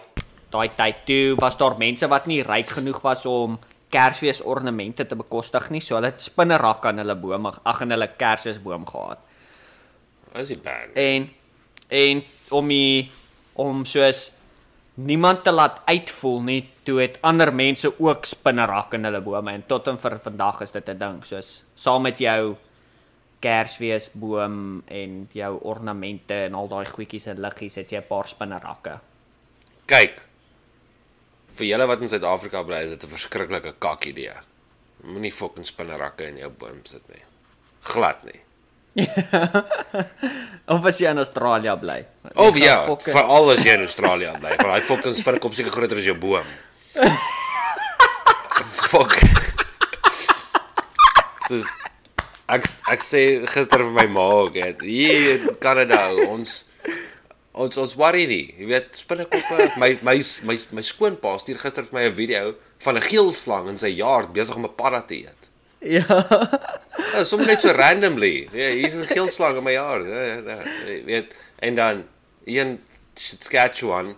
daai tyd toe was daar mense wat nie ryk genoeg was om Kersfees ornamente te bekostig nie, so hulle het spinnerakke aan hulle bome, ag in hulle Kersfeesboom gehad. Dis nie bad. En en om die om soos niemand te laat uitvoel nie, toe het ander mense ook spinnerakke in hulle bome en tot en vir vandag is dit 'n ding, soos saam met jou Kersfeesboom en jou ornamente en al daai goedjies en liggies het jy 'n paar spinnerakke. Kyk. Vir julle wat in Suid-Afrika bly, is dit 'n verskriklike kak idee. Moenie fucking spinnerakke in jou boom sit nie. Glad nie. <laughs> Of as jy in Australië bly. Of Jy ja, fucking- veral as jy in Australië bly, want daai fucking spinnekop seker groter as jou boom. <laughs> Fuck. Soos ek ek sê gister vir my ma ook, hier in Kanada ons ons ons worry nie. Jy weet spinnekoppe, my my my my skoonpa stuur gister vir my 'n video van 'n geelslang in sy yard besig om 'n padda te eet. Ja. Ja, soms net so randomly. Ja, hier's 'n geelslang in my yard. Ja, ja, ja, weet en dan een Saskatchewan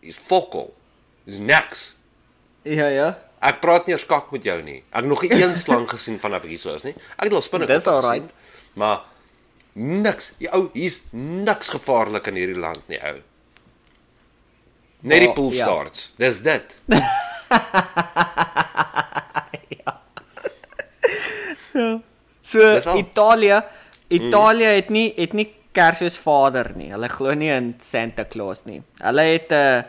is fokol. Is niks. Ja, ja. Ek praat nie eers kak met jou nie. Ek nog nie een slang gesien vanaf ek hier so is nie. Ek het al spinnekoppe Dis alright. gesien. Maar niks. Die ou, hier's niks gevaarlik in hierdie land nie, ou. Net die pool ja. starts. Dis dit. <laughs> So Dis al. Italië, Italië het nie het nie Kersfees Vader nie. Hulle glo nie in Santa Claus nie. Hulle het 'n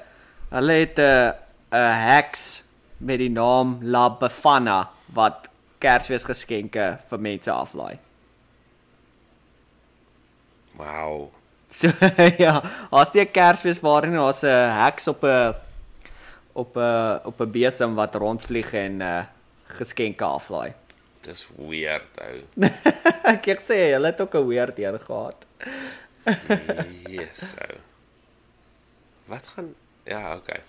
hulle het 'n 'n heks met die naam La Befana wat Kersfees geskenke vir mense aflaai. Wow. So <laughs> ja, as jy Kersfees Vader nie, daar's 'n heks op 'n op 'n op 'n besem wat rondvlieg en uh geskenke aflaai. Dis weird, ou. <laughs> Ek ek sê hulle het ook 'n weird een gehad. Yes, ou. Wat gaan Ja, okay.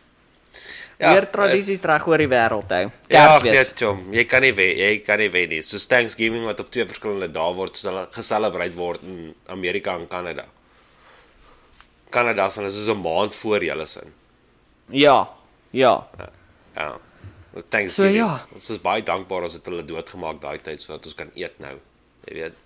Ja, Weer tradisies reg oor die wêreld hou. Ja, net chom. Jy kan nie weet, jy kan nie weet nie. So Thanksgiving wat op twee verskillende dae word stel- geselebreit word in Amerika en Kanada. Kanada se is so 'n maand voor julle sin. Ja. Ja. Ja. Thanksgiving. So, ja. Ons is baie dankbaar as dit hulle doodgemaak daai tyd sodat ons kan eet nou. Jy weet.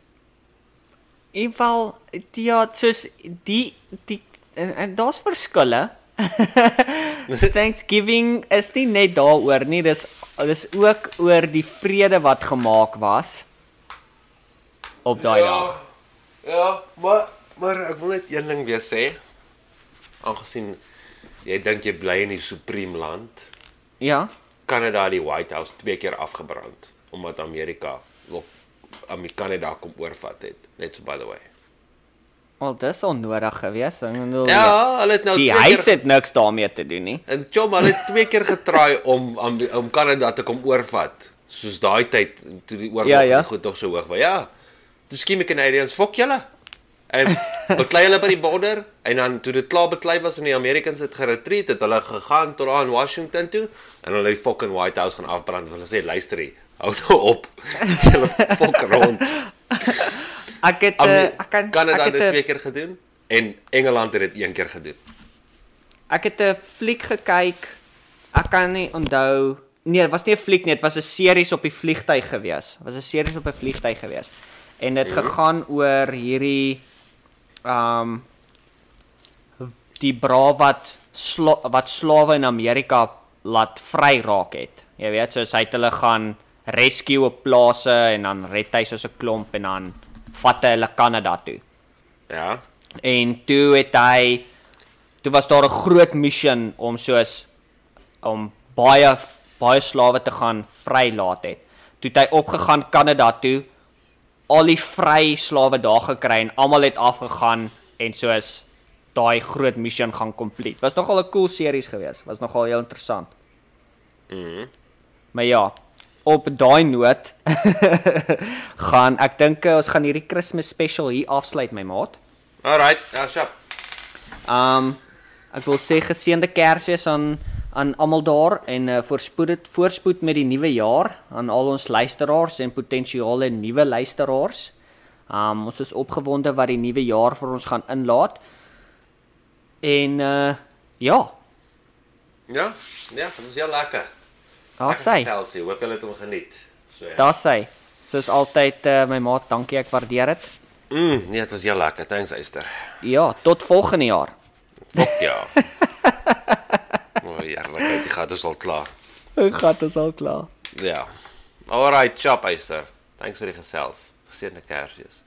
In geval ja, soos die die en, en daar's verskille. <laughs> Thanksgiving is nie net daaroor nie, dis dis ook oor die vrede wat gemaak was op daai dag. Ja, maar maar ek wil net een ding weer sê. Aangesien jy dink jy bly in die supreme land, Ja. Kanada het die White House twee keer afgebrand omdat Amerika wil Amerika kom oorvat het. Net so by the way. Wel, dis onnodig geweest. Ek bedoel Ja, hulle het nou die huis keer het niks daarmee te doen nie. en Chom, hulle het twee keer getraai om om, om Kanada te kom oorvat. Soos daai tyd toe die oorlog Ja, ja, goed tog so hoog was. Ja. Toe skiem die Canadians fok julle. En beklei hulle by die border en dan toe dit klaar beklei was en die Americans het geretreat, het hulle gegaan tot daar in Washington toe en hulle het die fucking White House gaan afbrand. Hulle sê luister hier, hou nou op. <laughs> Julle fok rond. Ek het Ame- uh, ek kan Kanada ek het dit twee keer gedoen en Engeland het dit een keer gedoen. Ek het 'n fliek gekyk. Ek kan nie onthou. Nee, dit was nie 'n fliek nie, dit was 'n series op die vliegtyg gewees. Was 'n series op 'n vliegtyg gewees. En dit gegaan oor hierdie um die bra wat sla, wat slawe in Amerika laat vry raak het. Jy weet, soos hy het hulle gaan rescue op plase en dan red hy soos 'n klomp en dan vat hulle Kanada toe. Ja. En toe het hy toe was daar 'n groot mission om soos om baie baie slawe te gaan vrylaat het. Toe het hy opgegaan Kanada toe, al die vry slawe daar gekry en almal het afgegaan en soos daai groot mission gaan complete. Was nogal 'n cool series geweest. Was nogal heel interessant. Mhm. Maar ja, op daai noot <laughs> gaan ek dink eh, ons gaan hierdie Kersfees special hier afsluit my maat. Alright, ja, sjap. Um ek wil sê geseënde Kersfees aan aan almal daar en uh, voorspoed dit voorspoed met die nuwe jaar aan al ons luisteraars en potensiale nuwe luisteraars. Um ons is opgewonde wat die nuwe jaar vir ons gaan inlaat. En uh ja, Ja, ja, dit was heel lekker. daar sê. Selsie, hoop julle het hom geniet. So ja. Daar sê. Soos altyd uh, my maat, dankie ek waardeer dit. Mm, nee, dit was heel lekker. Thanks, Eyster. Ja, tot volgende jaar. Fok ja. <laughs> O, oh, eerlikheid, die gat is al klaar. Ek gaan dit al klaar. Ja. Alright, chop, Eyster. Thanks vir die gesels. Geseënde Kersfees.